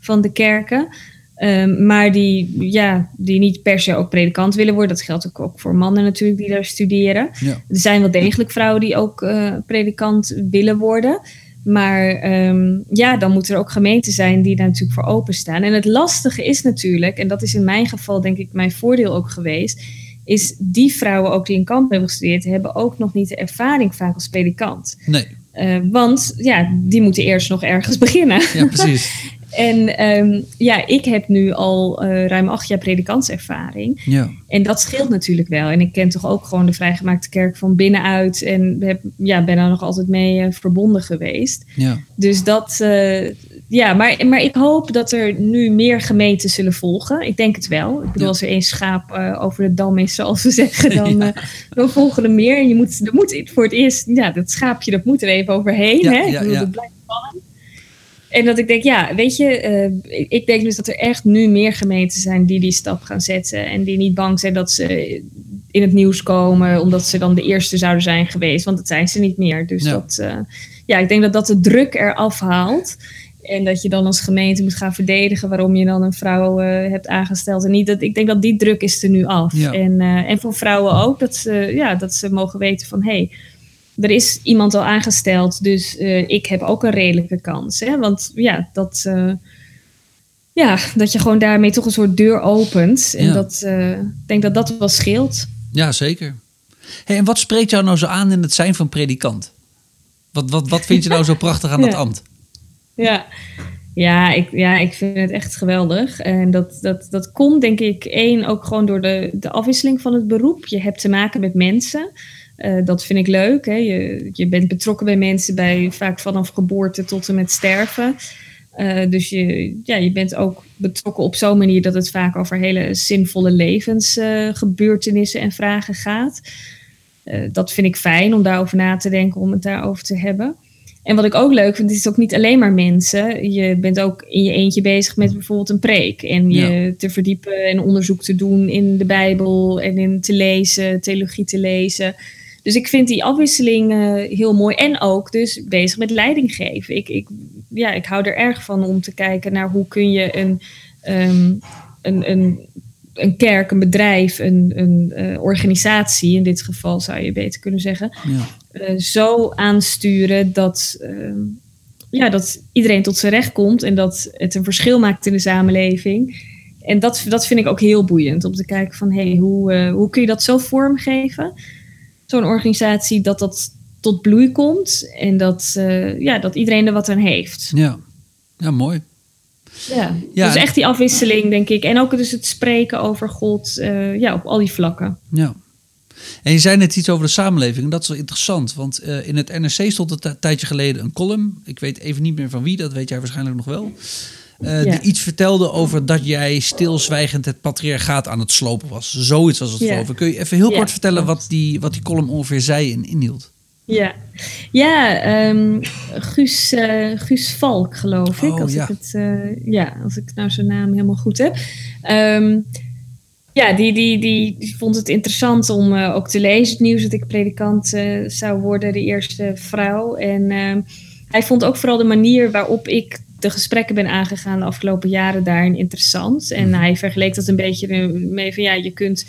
van de kerken. Ehm, maar die, ja, die niet per se ook predikant willen worden. Dat geldt ook, ook voor mannen natuurlijk die daar studeren. Ja. Er zijn wel degelijk vrouwen die ook eh, predikant willen worden. Maar ehm, ja, dan moeten er ook gemeenten zijn die daar natuurlijk voor openstaan. En het lastige is natuurlijk, en dat is in mijn geval denk ik mijn voordeel ook geweest, is die vrouwen ook die in kamp hebben gestudeerd, hebben ook nog niet de ervaring vaak als predikant. Nee, Eh, want ja, die moeten eerst nog ergens (laughs) beginnen. ja precies. En ehm, ja, ik heb nu al eh, ruim acht jaar predikantservaring. Ja, En dat scheelt natuurlijk wel. En ik ken toch ook gewoon de vrijgemaakte kerk van binnenuit. En heb, ja, ben daar nog altijd mee eh, verbonden geweest. ja, Dus dat, eh, ja, maar, maar ik hoop dat er nu meer gemeenten zullen volgen. Ik denk het wel. Ik bedoel, als er één schaap over de dam is, zoals ze zeggen, (laughs) dan, ja. volgen er meer. En je moet, er moet voor het eerst, ja, dat schaapje, dat moet er even overheen. Ja, hè? ik bedoel, dat blijft vallen. En dat ik denk, ja, weet je, uh, ik denk dus dat er echt nu meer gemeenten zijn die die stap gaan zetten. En die niet bang zijn dat ze in het nieuws komen, omdat ze dan de eerste zouden zijn geweest. Want dat zijn ze niet meer. Dus dat, ja, ik denk dat dat de druk eraf haalt. En dat je dan als gemeente moet gaan verdedigen waarom je dan een vrouw uh, hebt aangesteld. En niet dat, ik denk dat die druk is er nu af. Ja. En, en voor vrouwen ook, dat ze, ja, dat ze mogen weten van hé, hey, er is iemand al aangesteld, dus uh, ik heb ook een redelijke kans. Hè? Want ja, dat, ja, dat je gewoon daarmee toch een soort deur opent. En Ja. dat, ik denk dat dat wel scheelt. Ja, zeker. Hey, en wat spreekt jou nou zo aan in het zijn van predikant? Wat, wat, wat vind je nou zo (laughs) prachtig aan dat Ja. ambt? Ja, ja, ik, ja, ik vind het echt geweldig. En dat, dat, dat komt denk ik één ook gewoon door de, de afwisseling van het beroep. Je hebt te maken met mensen. Eh, dat vind ik leuk. Hè? Je, je bent betrokken bij mensen bij vaak vanaf geboorte tot en met sterven. Eh, dus je, ja, je bent ook betrokken op zo'n manier dat het vaak over hele zinvolle levensgebeurtenissen en vragen gaat. Eh, dat vind ik fijn om daarover na te denken, om het daarover te hebben. En wat ik ook leuk vind, is ook niet alleen maar mensen. Je bent ook in je eentje bezig met bijvoorbeeld een preek. En je te verdiepen en onderzoek te doen in de Bijbel en in te lezen, theologie te lezen. Dus ik vind die afwisseling eh, heel mooi. En ook dus bezig met leiding geven. Ik, ik, ja, ik hou er erg van om te kijken naar hoe kun je een, ehm, een, een, een kerk, een bedrijf, een, een eh, organisatie, in dit geval zou je beter kunnen zeggen, Ja. eh, zo aansturen dat, ehm, ja, dat iedereen tot zijn recht komt en dat het een verschil maakt in de samenleving. En dat, dat vind ik ook heel boeiend om te kijken van hey, hoe, hoe kun je dat zo vormgeven? Zo'n organisatie dat dat tot bloei komt en dat, eh, ja, dat iedereen er wat aan heeft. Ja. ja, mooi. Ja. Ja, dus echt die afwisseling, denk ik. En ook dus het spreken over God eh, ja, op al die vlakken. Ja. En je zei net iets over de samenleving. En dat is wel interessant. Want eh, in het NRC stond een ti- tijdje geleden een column. Ik weet even niet meer van wie, dat weet jij waarschijnlijk nog wel. Eh, Ja. Die iets vertelde over dat jij stilzwijgend het patriarchaat aan het slopen was. Zoiets was het Ja. geloof ik. Kun je even heel Ja, kort vertellen wat die, wat die column ongeveer zei en inhield? Ja, ja ehm, Guus, eh, Guus Valk, geloof ik. Oh, als, ik het, eh, ja, als ik nou zijn naam helemaal goed heb. Ehm, ja, die, die, die, die vond het interessant om ook te lezen. Het nieuws dat ik predikant zou worden, de eerste vrouw. En ehm, hij vond ook vooral de manier waarop ik de gesprekken ben aangegaan de afgelopen jaren daarin interessant. En Mhm. hij vergeleek dat een beetje mee van ja, je kunt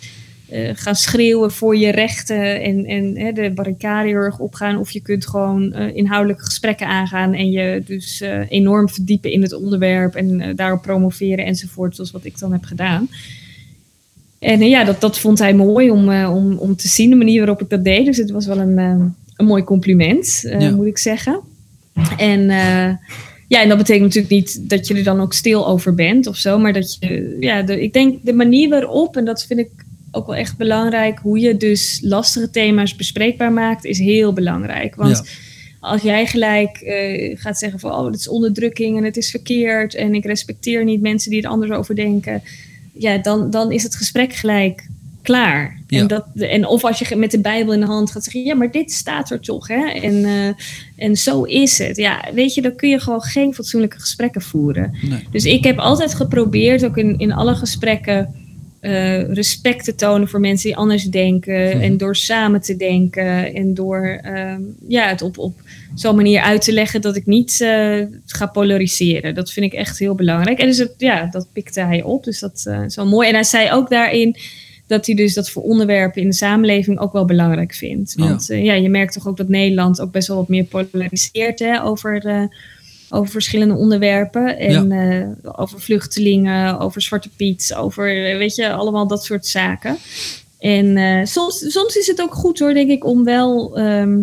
eh, gaan schreeuwen voor je rechten en, en hè, de barricade heel erg opgaan. Of je kunt gewoon eh, inhoudelijke gesprekken aangaan en je dus eh, enorm verdiepen in het onderwerp en daarop promoveren enzovoort, zoals wat ik dan heb gedaan. En ja, dat, dat vond hij mooi om, om, om te zien, de manier waarop ik dat deed. Dus het was wel een, een mooi compliment, Ja. moet ik zeggen. En ja, en dat betekent natuurlijk niet dat je er dan ook stil over bent of zo. Maar dat je, ja, de, ik denk de manier waarop, en dat vind ik ook wel echt belangrijk, hoe je dus lastige thema's bespreekbaar maakt, is heel belangrijk. Want Ja. als jij gelijk eh, gaat zeggen van, oh, het is onderdrukking en het is verkeerd en ik respecteer niet mensen die er anders over denken, ja, dan, dan is het gesprek gelijk klaar. Ja. En, dat, en of als je met de Bijbel in de hand gaat zeggen, ja, maar dit staat er toch, hè? En, eh, en zo is het. Ja, weet je, dan kun je gewoon geen fatsoenlijke gesprekken voeren. Nee. Dus ik heb altijd geprobeerd, ook in, in alle gesprekken, eh, respect te tonen voor mensen die anders denken. Mhm. En door samen te denken en door ehm, ja, het op, op zo'n manier uit te leggen dat ik niet eh, ga polariseren. Dat vind ik echt heel belangrijk. En dus het, ja, dat pikte hij op. Dus dat is wel mooi. En hij zei ook daarin dat hij dus dat voor onderwerpen in de samenleving ook wel belangrijk vindt. Want ja, ja je merkt toch ook dat Nederland ook best wel wat meer polariseert hè, over, eh, over verschillende onderwerpen. En eh, over vluchtelingen, over Zwarte Piet, over eh, weet je, allemaal dat soort zaken. En eh, soms, soms is het ook goed hoor, denk ik, om wel ehm,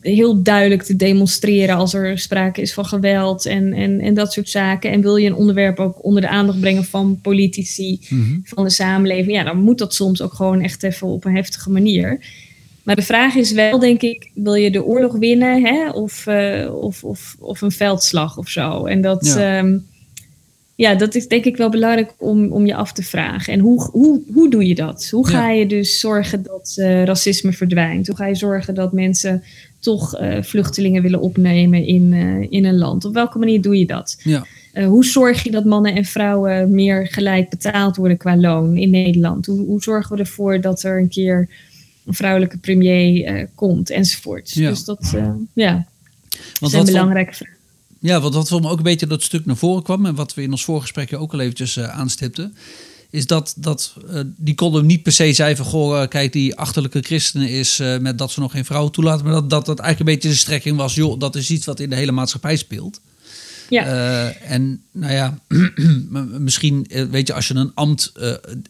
heel duidelijk te demonstreren als er sprake is van geweld en, en, en dat soort zaken. En wil je een onderwerp ook onder de aandacht brengen van politici, Mhm. van de samenleving, ja, dan moet dat soms ook gewoon echt even op een heftige manier. Maar de vraag is wel, denk ik, wil je de oorlog winnen hè? Of, uh, of, of, of een veldslag of zo? En dat, ja. Ehm, ja, dat is denk ik wel belangrijk om, om je af te vragen. En hoe, hoe, hoe doe je dat? Hoe ga je dus zorgen dat uh, racisme verdwijnt? Hoe ga je zorgen dat mensen toch uh, vluchtelingen willen opnemen in, uh, in een land? Op welke manier doe je dat? Ja. hoe zorg je dat mannen en vrouwen meer gelijk betaald worden qua loon in Nederland? Hoe, hoe zorgen we ervoor dat er een keer een vrouwelijke premier komt enzovoort? Ja. Dus dat ja, Want zijn belangrijke vragen. Ja, want wat voor me ook een beetje dat stuk naar voren kwam en wat we in ons voorgesprekje ook al eventjes uh, aanstipten, is dat, dat uh, die column niet per se zei van goh, uh, kijk, die achterlijke christenen is met dat ze nog geen vrouwen toelaten, maar dat, dat dat eigenlijk een beetje de strekking was, joh, dat is iets wat in de hele maatschappij speelt. Ja. en nou ja, (clears throat) misschien, weet je, als je een ambt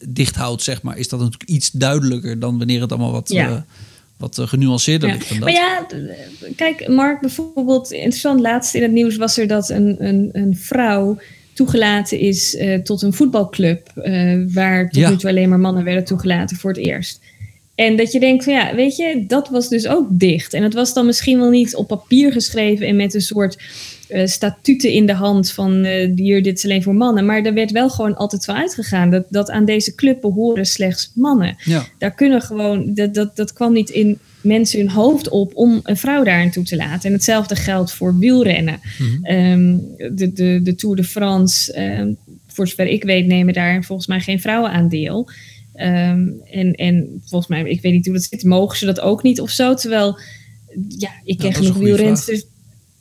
dicht houdt, zeg maar, is dat natuurlijk iets duidelijker dan wanneer het allemaal wat. Ja wat genuanceerder ja. ligt dan dat. Maar ja, kijk, Mark, bijvoorbeeld, interessant, laatst in het nieuws was er dat een, een, een vrouw toegelaten is uh, tot een voetbalclub, uh, waar tot Ja. nu toe alleen maar mannen werden toegelaten voor het eerst. En dat je denkt van ja, weet je, dat was dus ook dicht. En het was dan misschien wel niet op papier geschreven en met een soort uh, statuten in de hand van uh, hier, dit is alleen voor mannen. Maar er werd wel gewoon altijd van uitgegaan dat, dat aan deze club behoren slechts mannen. Ja. Daar kunnen gewoon, dat, dat, dat kwam niet in mensen hun hoofd op om een vrouw daarin toe te laten. En hetzelfde geldt voor wielrennen. Mhm. Um, de, de, de Tour de France, um, voor zover ik weet, nemen daar volgens mij geen vrouwen aan deel. Um, en, en volgens mij, ik weet niet hoe dat zit, mogen ze dat ook niet of zo? Terwijl, ja, ik ken Ja, genoeg goede wielrensters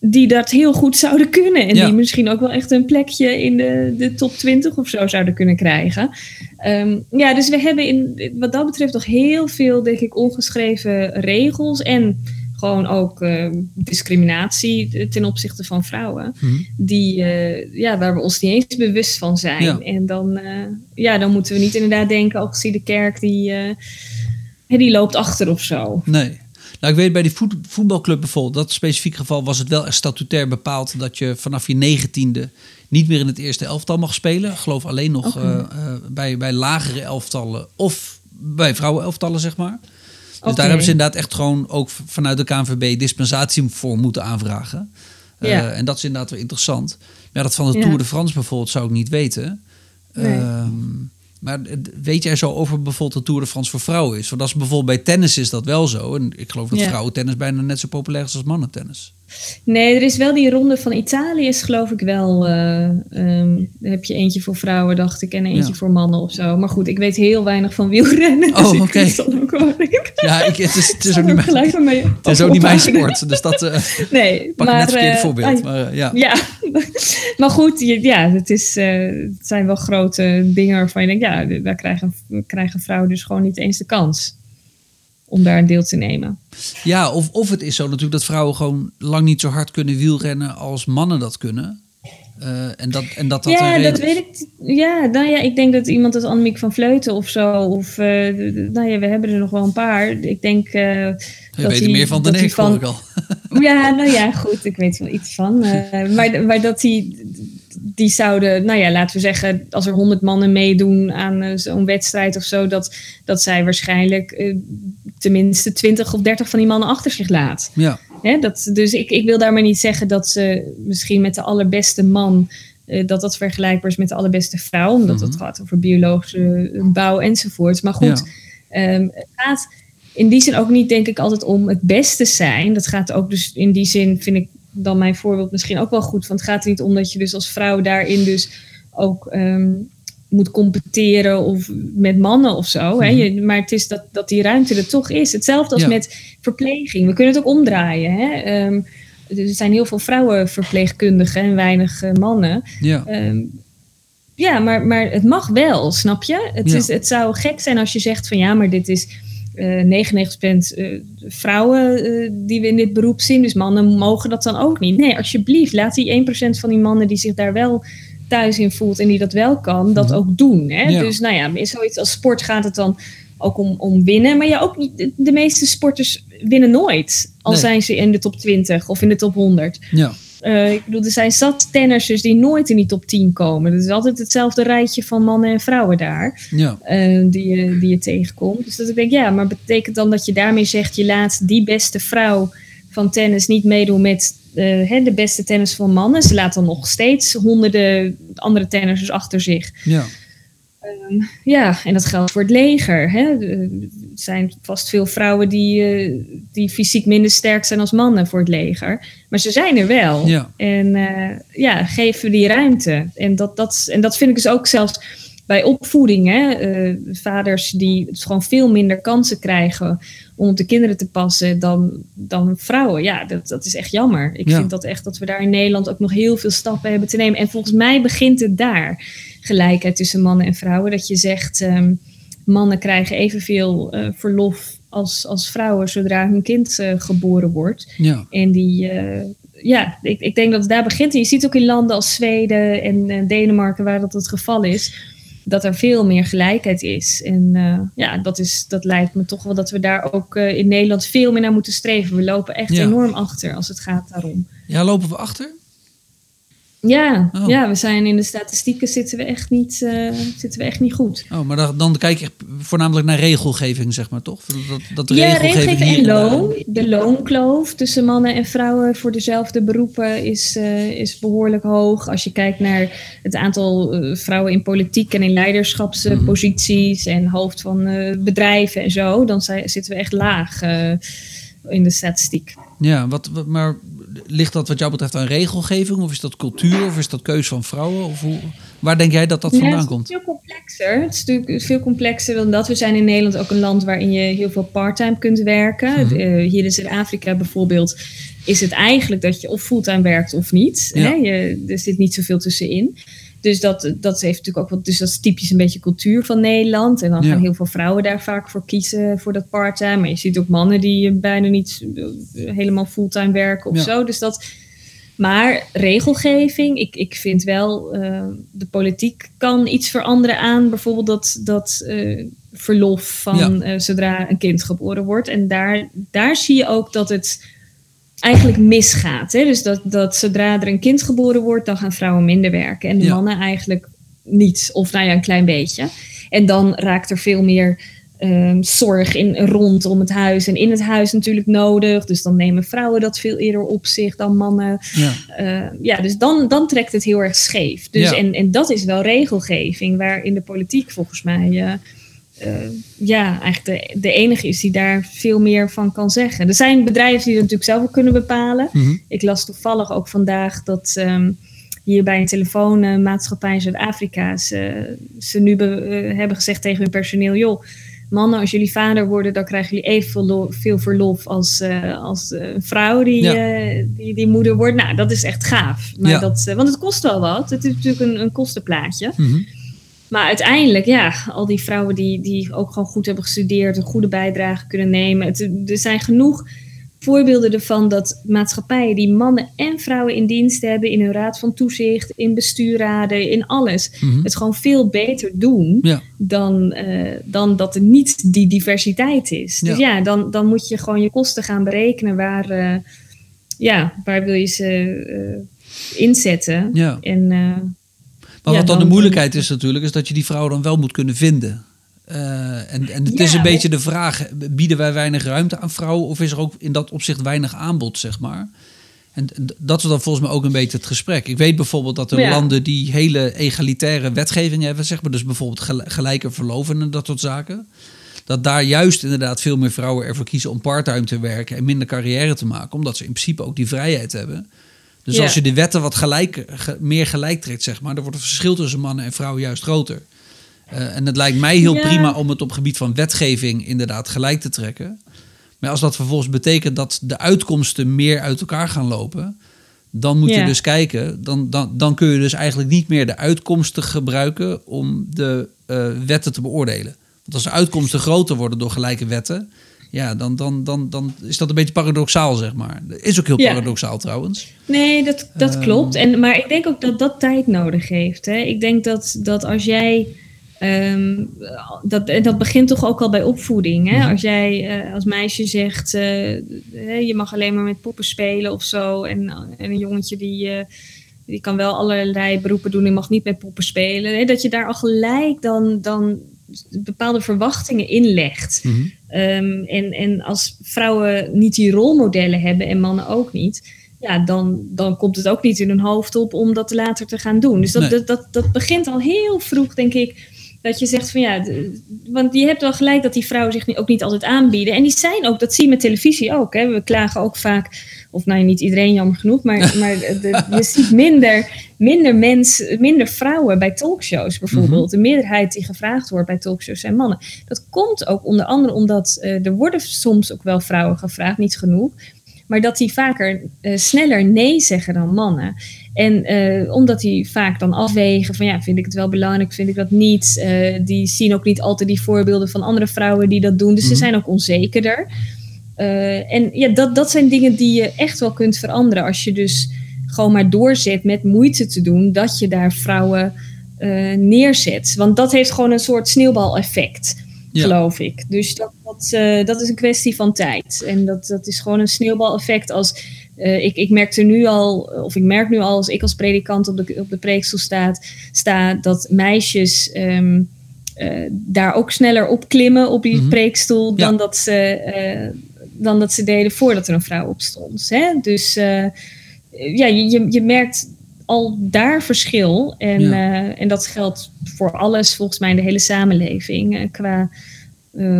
die dat heel goed zouden kunnen. En Ja. die misschien ook wel echt een plekje in de, de top 20 of zo zouden kunnen krijgen. Um, ja, dus we hebben in, wat dat betreft nog heel veel, denk ik, ongeschreven regels. En gewoon ook uh, discriminatie ten opzichte van vrouwen. Mhm. Die, uh, ja, waar we ons niet eens bewust van zijn. Ja. En dan, uh, ja, dan moeten we niet inderdaad denken, ook zie de kerk die, die loopt achter of zo. Nee. Nou, ik weet bij die voet, voetbalclub bijvoorbeeld, dat specifiek geval was het wel echt statutair bepaald dat je vanaf je negentiende niet meer in het eerste elftal mag spelen. Ik geloof alleen nog uh, uh, bij, bij lagere elftallen of bij vrouwenelftallen, zeg maar. Dus daar hebben ze inderdaad echt gewoon ook vanuit de KNVB dispensatie voor moeten aanvragen. Uh, Ja. En dat is inderdaad wel interessant. Maar dat van de Ja. Tour de France bijvoorbeeld zou ik niet weten. Nee. Ehm, maar weet jij zo over bijvoorbeeld de Tour de France voor vrouwen is? Want dat is bijvoorbeeld bij tennis is dat wel zo. En ik geloof dat Ja. vrouwentennis bijna net zo populair is als mannentennis. Nee, er is wel die ronde van Italië, is geloof ik wel. um, daar heb je eentje voor vrouwen, dacht ik, en eentje Ja. voor mannen of zo. Maar goed, ik weet heel weinig van wielrennen. Oh, dus oké. Ja, ik, het is, het is (laughs) ook niet mijn, mee het is ook niet mijn sport. Dus dat eh (laughs) Nee, pak maar, net verkeerd eh, voorbeeld. ah, Maar, ja. Ja, (laughs) maar goed, ja, het, is, het zijn wel grote dingen waarvan je denkt, ja, daar krijgen, krijgen vrouwen dus gewoon niet eens de kans om daar een deel te nemen. Ja, of, of het is zo natuurlijk dat vrouwen gewoon lang niet zo hard kunnen wielrennen als mannen dat kunnen. Eh, en dat en dat, dat ja, dat weet ik. Ja, nou ja, ik denk dat iemand als Annemiek van Vleuten of zo, of eh, nou ja, we hebben er nog wel een paar. Ik denk Je dat weet er meer van dan ik, hoor ik al. Ja, nou ja, goed, ik weet er wel iets van. Maar, maar dat die, die zouden, nou ja, laten we zeggen, als er honderd mannen meedoen aan eh, zo'n wedstrijd of zo, dat, dat zij waarschijnlijk eh, tenminste twintig of dertig van die mannen achter zich laat. Ja, Hè, dat, dus ik, ik wil daarmee niet zeggen dat ze misschien met de allerbeste man, eh, dat dat vergelijkbaar is met de allerbeste vrouw, omdat Mhm. het gaat over biologische bouw enzovoort. Maar goed, Ja. ehm, het gaat in die zin ook niet, denk ik, altijd om het beste zijn. Dat gaat ook dus in die zin, vind ik dan mijn voorbeeld misschien ook wel goed. Want het gaat er niet om dat je dus als vrouw daarin dus ook ehm, moet competeren of met mannen of zo. Hè? Je, maar het is dat, dat die ruimte er toch is. Hetzelfde als Ja. met verpleging. We kunnen het ook omdraaien. Hè? Ehm, er zijn heel veel vrouwenverpleegkundigen en weinig eh, mannen. ja. Ehm, ja, maar, maar het mag wel, snap je? Het, Ja. is, het zou gek zijn als je zegt van ja, maar dit is eh 99% eh, vrouwen eh, die we in dit beroep zien. Dus mannen mogen dat dan ook niet. Nee, alsjeblieft, laat die 1% van die mannen die zich daar wel thuis in voelt en die dat wel kan, dat Mhm. ook doen. Hè? Ja. Dus nou ja, in zoiets als sport gaat het dan ook om, om winnen. Maar ja, ook niet, de, de meeste sporters winnen nooit. Al Nee. zijn ze in de top 20 of in de top 100. ja. Uh, ik bedoel, er zijn zat tennissers die nooit in die top 10 komen. Het is altijd hetzelfde rijtje van mannen en vrouwen daar. Ja. Uh, die, je, die je tegenkomt. Dus dat ik denk, ja, maar betekent dan dat je daarmee zegt... je laat die beste vrouw van tennis niet meedoen met uh, de beste tennis van mannen. Ze laat dan nog steeds honderden andere tennissers achter zich. Ja. Um, ja, en dat geldt voor het leger. Hè. Er zijn vast veel vrouwen die, uh, die fysiek minder sterk zijn als mannen voor het leger. Maar ze zijn er wel. Ja. En uh, ja, geven die ruimte. En dat, dat, en dat vind ik dus ook zelfs bij opvoeding. Hè. Uh, vaders die gewoon veel minder kansen krijgen om op de kinderen te passen dan, dan vrouwen. Ja, dat, dat is echt jammer. Ik vind dat echt dat we daar in Nederland ook nog heel veel stappen hebben te nemen. En volgens mij begint het daar. Gelijkheid tussen mannen en vrouwen. Dat je zegt, um, mannen krijgen evenveel uh, verlof als, als vrouwen zodra hun kind uh, geboren wordt. Ja. En die, uh, ja, ik, ik denk dat het daar begint. En je ziet ook in landen als Zweden en, en Denemarken waar dat het geval is dat er veel meer gelijkheid is. En ja, dat, is, dat lijkt me toch wel dat we daar ook in Nederland veel meer naar moeten streven. We lopen echt ja. enorm achter als het gaat daarom. Ja, lopen we achter? Ja, oh. ja, we zijn in de statistieken zitten we echt niet, uh, zitten we echt niet goed. Oh, maar dan, dan kijk je voornamelijk naar regelgeving, zeg maar, toch? Dat, dat de ja, regelgeving, en loon. De loonkloof tussen mannen en vrouwen voor dezelfde beroepen is, uh, is behoorlijk hoog. Als je kijkt naar het aantal uh, vrouwen in politiek en in leiderschapsposities mm -hmm. en hoofd van bedrijven en zo, dan zitten we echt laag in de statistiek. Ja, wat, wat, maar ligt dat wat jou betreft aan regelgeving? Of is dat cultuur? Of is dat keus van vrouwen? Of hoe, waar denk jij dat dat vandaan ja, komt? Het is veel complexer. Het is natuurlijk veel complexer dan dat. We zijn in Nederland ook een land waarin je heel veel parttime kunt werken. Mm -hmm. uh, hier in Zuid-Afrika bijvoorbeeld is het eigenlijk dat je of fulltime werkt of niet. Ja. Hè? Je, er zit niet zoveel tussenin. Dus dat, dat heeft natuurlijk ook wat. Dus dat is typisch een beetje cultuur van Nederland. En dan gaan heel veel vrouwen daar vaak voor kiezen voor dat part-time. Maar je ziet ook mannen die bijna niet helemaal fulltime werken of ja. zo. Dus dat. Maar regelgeving, ik, ik vind wel, uh, de politiek kan iets veranderen aan bijvoorbeeld dat, dat uh, verlof van ja. uh, zodra een kind geboren wordt. En daar, daar zie je ook dat het eigenlijk misgaat. Hè? Dus dat, dat zodra er een kind geboren wordt, dan gaan vrouwen minder werken. En de ja. mannen eigenlijk niet. Of nou ja, een klein beetje. En dan raakt er veel meer um, zorg in, rondom het huis. En in het huis natuurlijk nodig. Dus dan nemen vrouwen dat veel eerder op zich dan mannen. Ja, uh, ja dus dan, dan trekt het heel erg scheef. Dus, ja. en, en dat is wel regelgeving, waar in de politiek volgens mij. Uh, uh, ja, eigenlijk de, de enige is die daar veel meer van kan zeggen. Er zijn bedrijven die dat natuurlijk zelf ook kunnen bepalen. Mm -hmm. Ik las toevallig ook vandaag dat um, hier bij een telefoonmaatschappij in Zuid-Afrika ze, ze nu be, uh, hebben gezegd tegen hun personeel: joh, mannen, als jullie vader worden, dan krijgen jullie evenveel veel verlof als, uh, als een vrouw die, ja. die, die moeder wordt. Nou, dat is echt gaaf. Maar ja. dat, want het kost wel wat. Het is natuurlijk een, een kostenplaatje. Mm -hmm. Maar uiteindelijk, ja, al die vrouwen die, die ook gewoon goed hebben gestudeerd, een goede bijdrage kunnen nemen. Het, er zijn genoeg voorbeelden ervan dat maatschappijen die mannen en vrouwen in dienst hebben, in hun raad van toezicht, in bestuurraden, in alles, mm -hmm. het gewoon veel beter doen ja. dan, uh, dan dat er niet die diversiteit is. Dus ja, ja dan, dan moet je gewoon je kosten gaan berekenen waar, uh, ja, waar wil je ze uh, inzetten. Ja. En maar ja, wat dan, dan de moeilijkheid is natuurlijk, is dat je die vrouw dan wel moet kunnen vinden. Uh, en, en het ja, is een beetje de vraag, bieden wij weinig ruimte aan vrouwen of is er ook in dat opzicht weinig aanbod, zeg maar? En dat is dan volgens mij ook een beetje het gesprek. Ik weet bijvoorbeeld dat er ja. landen die hele egalitaire wetgeving hebben, zeg maar, dus bijvoorbeeld gelijke verloven en dat soort zaken. Dat daar juist inderdaad veel meer vrouwen ervoor kiezen om parttime te werken en minder carrière te maken, omdat ze in principe ook die vrijheid hebben. Dus ja. als je de wetten wat gelijk, meer gelijk trekt, zeg maar, dan wordt het verschil tussen mannen en vrouwen juist groter. Uh, en het lijkt mij heel ja. prima om het op gebied van wetgeving inderdaad gelijk te trekken. Maar als dat vervolgens betekent dat de uitkomsten meer uit elkaar gaan lopen, dan moet ja. je dus kijken, dan, dan, dan kun je dus eigenlijk niet meer de uitkomsten gebruiken om de uh, wetten te beoordelen. Want als de uitkomsten groter worden door gelijke wetten, ja, dan, dan, dan, dan is dat een beetje paradoxaal, zeg maar. Is ook heel ja. paradoxaal trouwens. Nee, dat, dat uh, klopt. En, maar ik denk ook dat dat tijd nodig heeft. Hè? Ik denk dat, dat als jij Um, dat, dat begint toch ook al bij opvoeding. Hè? Mhm. Als jij uh, als meisje zegt, uh, je mag alleen maar met poppen spelen of zo. En, en een jongetje die, uh, die kan wel allerlei beroepen doen, die mag niet met poppen spelen. Hè? Dat je daar al gelijk dan, dan bepaalde verwachtingen inlegt. Mm um, en, en als vrouwen niet die rolmodellen hebben en mannen ook niet ja, dan, dan komt het ook niet in hun hoofd op om dat later te gaan doen. Dus dat, dat, dat, dat, begint al heel vroeg, denk ik. Dat je zegt van ja, want je hebt wel gelijk dat die vrouwen zich ook niet altijd aanbieden. En die zijn ook, dat zie je met televisie ook. Hè. We klagen ook vaak, of nou niet iedereen jammer genoeg, maar, (laughs) maar de, je ziet minder, minder, mens, minder vrouwen bij talkshows bijvoorbeeld. Mhm. De meerderheid die gevraagd wordt bij talkshows zijn mannen. Dat komt ook onder andere omdat uh, er worden soms ook wel vrouwen gevraagd, niet genoeg maar dat die vaker uh, sneller nee zeggen dan mannen. En uh, omdat die vaak dan afwegen van ja, vind ik het wel belangrijk, vind ik dat niet. Uh, die zien ook niet altijd die voorbeelden van andere vrouwen die dat doen. Dus ze mhm. zijn ook onzekerder. en ja, dat, dat zijn dingen die je echt wel kunt veranderen als je dus gewoon maar doorzet met moeite te doen dat je daar vrouwen neerzet. Want dat heeft gewoon een soort sneeuwbaleffect geloof ik. Dus dat, dat, uh, dat is een kwestie van tijd. En dat, dat is gewoon een sneeuwbaleffect als... Uh, ik, ik merk er nu al, of ik merk nu al als ik als predikant op de, op de preekstoel sta, sta dat meisjes um, uh, daar ook sneller op klimmen op die mm -hmm. preekstoel dan, dat ze, dan dat ze deden voordat er een vrouw op stond. Hè? Dus ja, je, je merkt al daar verschil. En, ja. en dat geldt voor alles, volgens mij, in de hele samenleving. Qua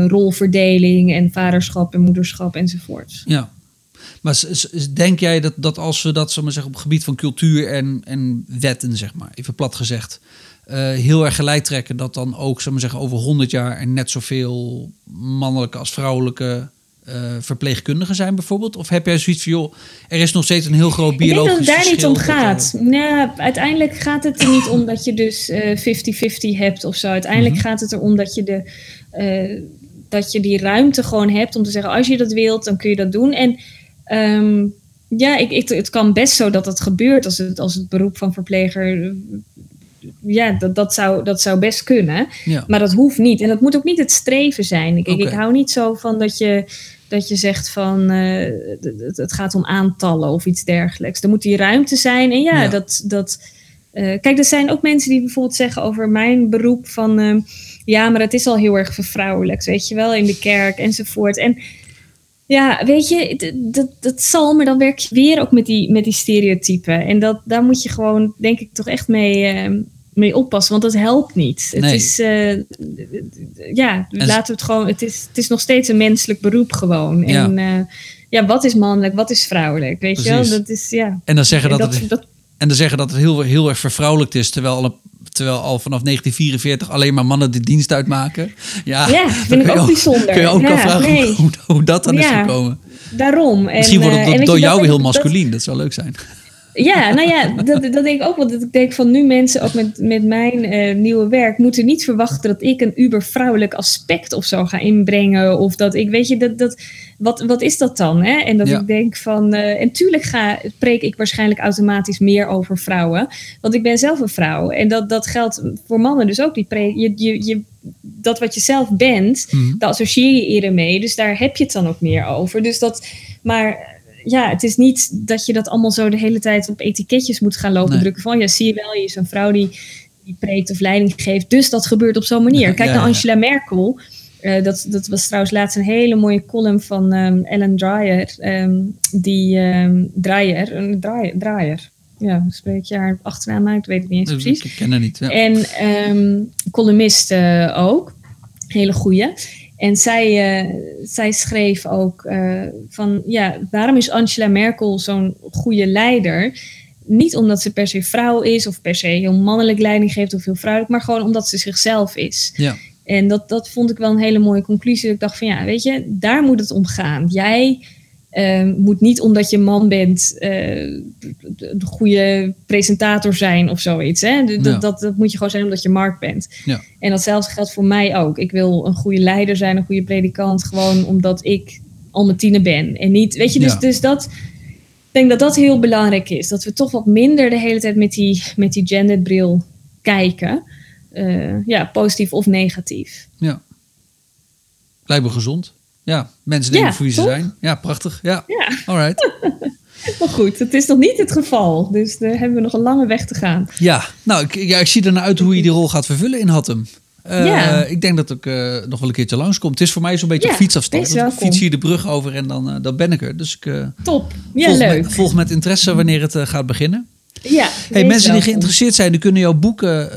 rolverdeling en vaderschap en moederschap enzovoort. Ja. Maar denk jij dat, dat als we dat zo maar zeggen, op het gebied van cultuur en, en wetten, zeg maar, even plat gezegd, heel erg gelijk trekken, dat dan ook, zo maar zeggen, over 100 jaar er net zoveel mannelijke als vrouwelijke uh, verpleegkundigen zijn bijvoorbeeld? Of heb jij zoiets van, joh, er is nog steeds een heel groot biologisch Ik denk dat het daar niet om gaat. Nee, uiteindelijk gaat het er niet om dat je dus 50-50 uh, hebt of zo. Uiteindelijk -hmm. gaat het erom dat je, de, dat je die ruimte gewoon hebt om te zeggen, als je dat wilt, dan kun je dat doen. En um, ja, ik, ik, het kan best zo dat dat gebeurt als het, als het beroep van verpleger ja, dat, dat, zou, dat zou best kunnen. Ja. Maar dat hoeft niet. En dat moet ook niet het streven zijn. Ik, okay. ik hou niet zo van dat je, dat je zegt van uh, het, het, gaat om aantallen of iets dergelijks. Er moet die ruimte zijn. En ja, ja. dat. dat uh, kijk, er zijn ook mensen die bijvoorbeeld zeggen over mijn beroep van uh, ja, maar het is al heel erg vervrouwelijkt, weet je wel, in de kerk enzovoort. En ja, weet je, dat, dat zal, maar dan werk je weer ook met die, met die stereotypen. En dat, daar moet je gewoon, denk ik, toch echt mee, uh, mee oppassen, want dat helpt niet. Het nee. is, uh, ja, en laten we het gewoon, het is, het is nog steeds een menselijk beroep gewoon. Ja. En uh, ja, wat is mannelijk, wat is vrouwelijk, weet Precies. je wel? Dat is, ja. En dan zeggen dat, dat, het, dat en dan zeggen dat het heel, heel erg vervrouwelijkt is, terwijl al, terwijl al vanaf 1944 alleen maar mannen de dienst uitmaken. Ja, ja (laughs) vind ik ook, bijzonder. Kun je ook ja, vragen nee. hoe, hoe, dat dan ja, is gekomen. Daarom. En, Misschien wordt het uh, door jou heel masculien, dat, dat zou leuk zijn. Ja, nou ja, dat, dat denk ik ook. Want ik denk van nu mensen, ook met, met mijn uh, nieuwe werk, moeten niet verwachten dat ik een uber vrouwelijk aspect of zo ga inbrengen. Of dat ik, weet je, dat, dat, wat, wat is dat dan? Hè? En dat ja. ik denk van, uh, en tuurlijk ga, preek ik waarschijnlijk automatisch meer over vrouwen. Want ik ben zelf een vrouw. En dat, dat geldt voor mannen dus ook. Die preek, je, je, je, dat wat je zelf bent, mm. daar associeer je eerder mee. Dus daar heb je het dan ook meer over. Dus dat, maar ja, het is niet dat je dat allemaal zo de hele tijd op etiketjes moet gaan lopen nee. drukken. Van ja, zie je wel, je is een vrouw die, die preekt of leiding geeft. Dus dat gebeurt op zo'n manier. Kijk ja, naar Angela Merkel. Uh, dat, dat was trouwens laatst een hele mooie column van um, Ellen Dreyer. Um, die um, Dreyer, een draaier, draaier. Ja, spreek je haar achternaam uit? Ik weet het niet eens precies. Ik ken haar niet. Ja. En columnist uh, ook. Hele goeie. En zij, uh, zij schreef ook uh, van, ja, waarom is Angela Merkel zo'n goede leider? Niet omdat ze per se vrouw is of per se heel mannelijk leiding geeft of heel vrouwelijk, maar gewoon omdat ze zichzelf is. Ja. En dat, dat vond ik wel een hele mooie conclusie. ik dacht van ja, weet je, daar moet het om gaan. Jij uh, moet niet omdat je man bent uh, de goede presentator zijn of zoiets. Hè? Dat, ja. dat, dat, moet je gewoon zijn omdat je markt bent. Ja. En datzelfde geldt voor mij ook. Ik wil een goede leider zijn, een goede predikant, gewoon omdat ik Almatine ben. En niet, weet je, dus, ja. dus dat. Ik denk dat dat heel belangrijk is. Dat we toch wat minder de hele tijd met die, met die genderbril kijken. ja, positief of negatief. Ja. Gezond. Ja, mensen denken voor wie ze zijn. Ja, prachtig. Ja, ja. alright. maar (laughs) goed, het is nog niet het geval. Dus daar hebben we nog een lange weg te gaan. Ja, nou, ik, ja, ik zie er naar uit hoe je die rol gaat vervullen in Hattem. Uh, ja. Ik denk dat ik uh, nog wel een keertje langskomt. Het is voor mij zo'n beetje ja, fietsafstand. Ik fiets hier de brug over en dan, uh, dan ben ik er. Dus ik Top. Ja, volg, leuk. Met, volg met interesse wanneer het gaat beginnen. Ja, hey, mensen die geïnteresseerd zijn, die kunnen jouw boeken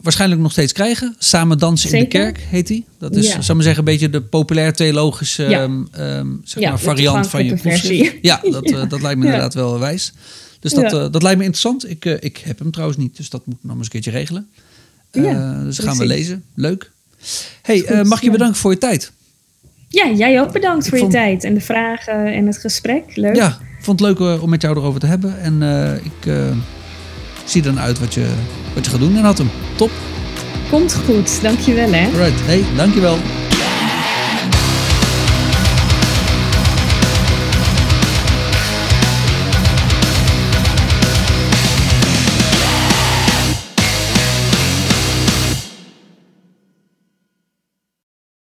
waarschijnlijk nog steeds krijgen. Samen dansen in de kerk heet die. Dat is, ja. zou maar zeggen, een beetje de populair theologische ja. um, zeg maar, variant van je versie. Ja, (laughs) dat, dat lijkt me inderdaad wel wijs. Dus dat, dat lijkt me interessant. Ik, ik heb hem trouwens niet, dus dat moet ik nog eens een keertje regelen. Ja, dus gaan we lezen. Leuk. Hey, Goed, mag je bedanken voor je tijd? Ja, jij ook bedankt ik voor vond... je tijd en de vragen en het gesprek. Leuk. Ja, vond het leuk om met jou erover te hebben. En uh, ik uh, zie dan uit wat je, wat je gaat doen in Hattem. Top. Komt goed, dankjewel hè. Right, hey, dankjewel.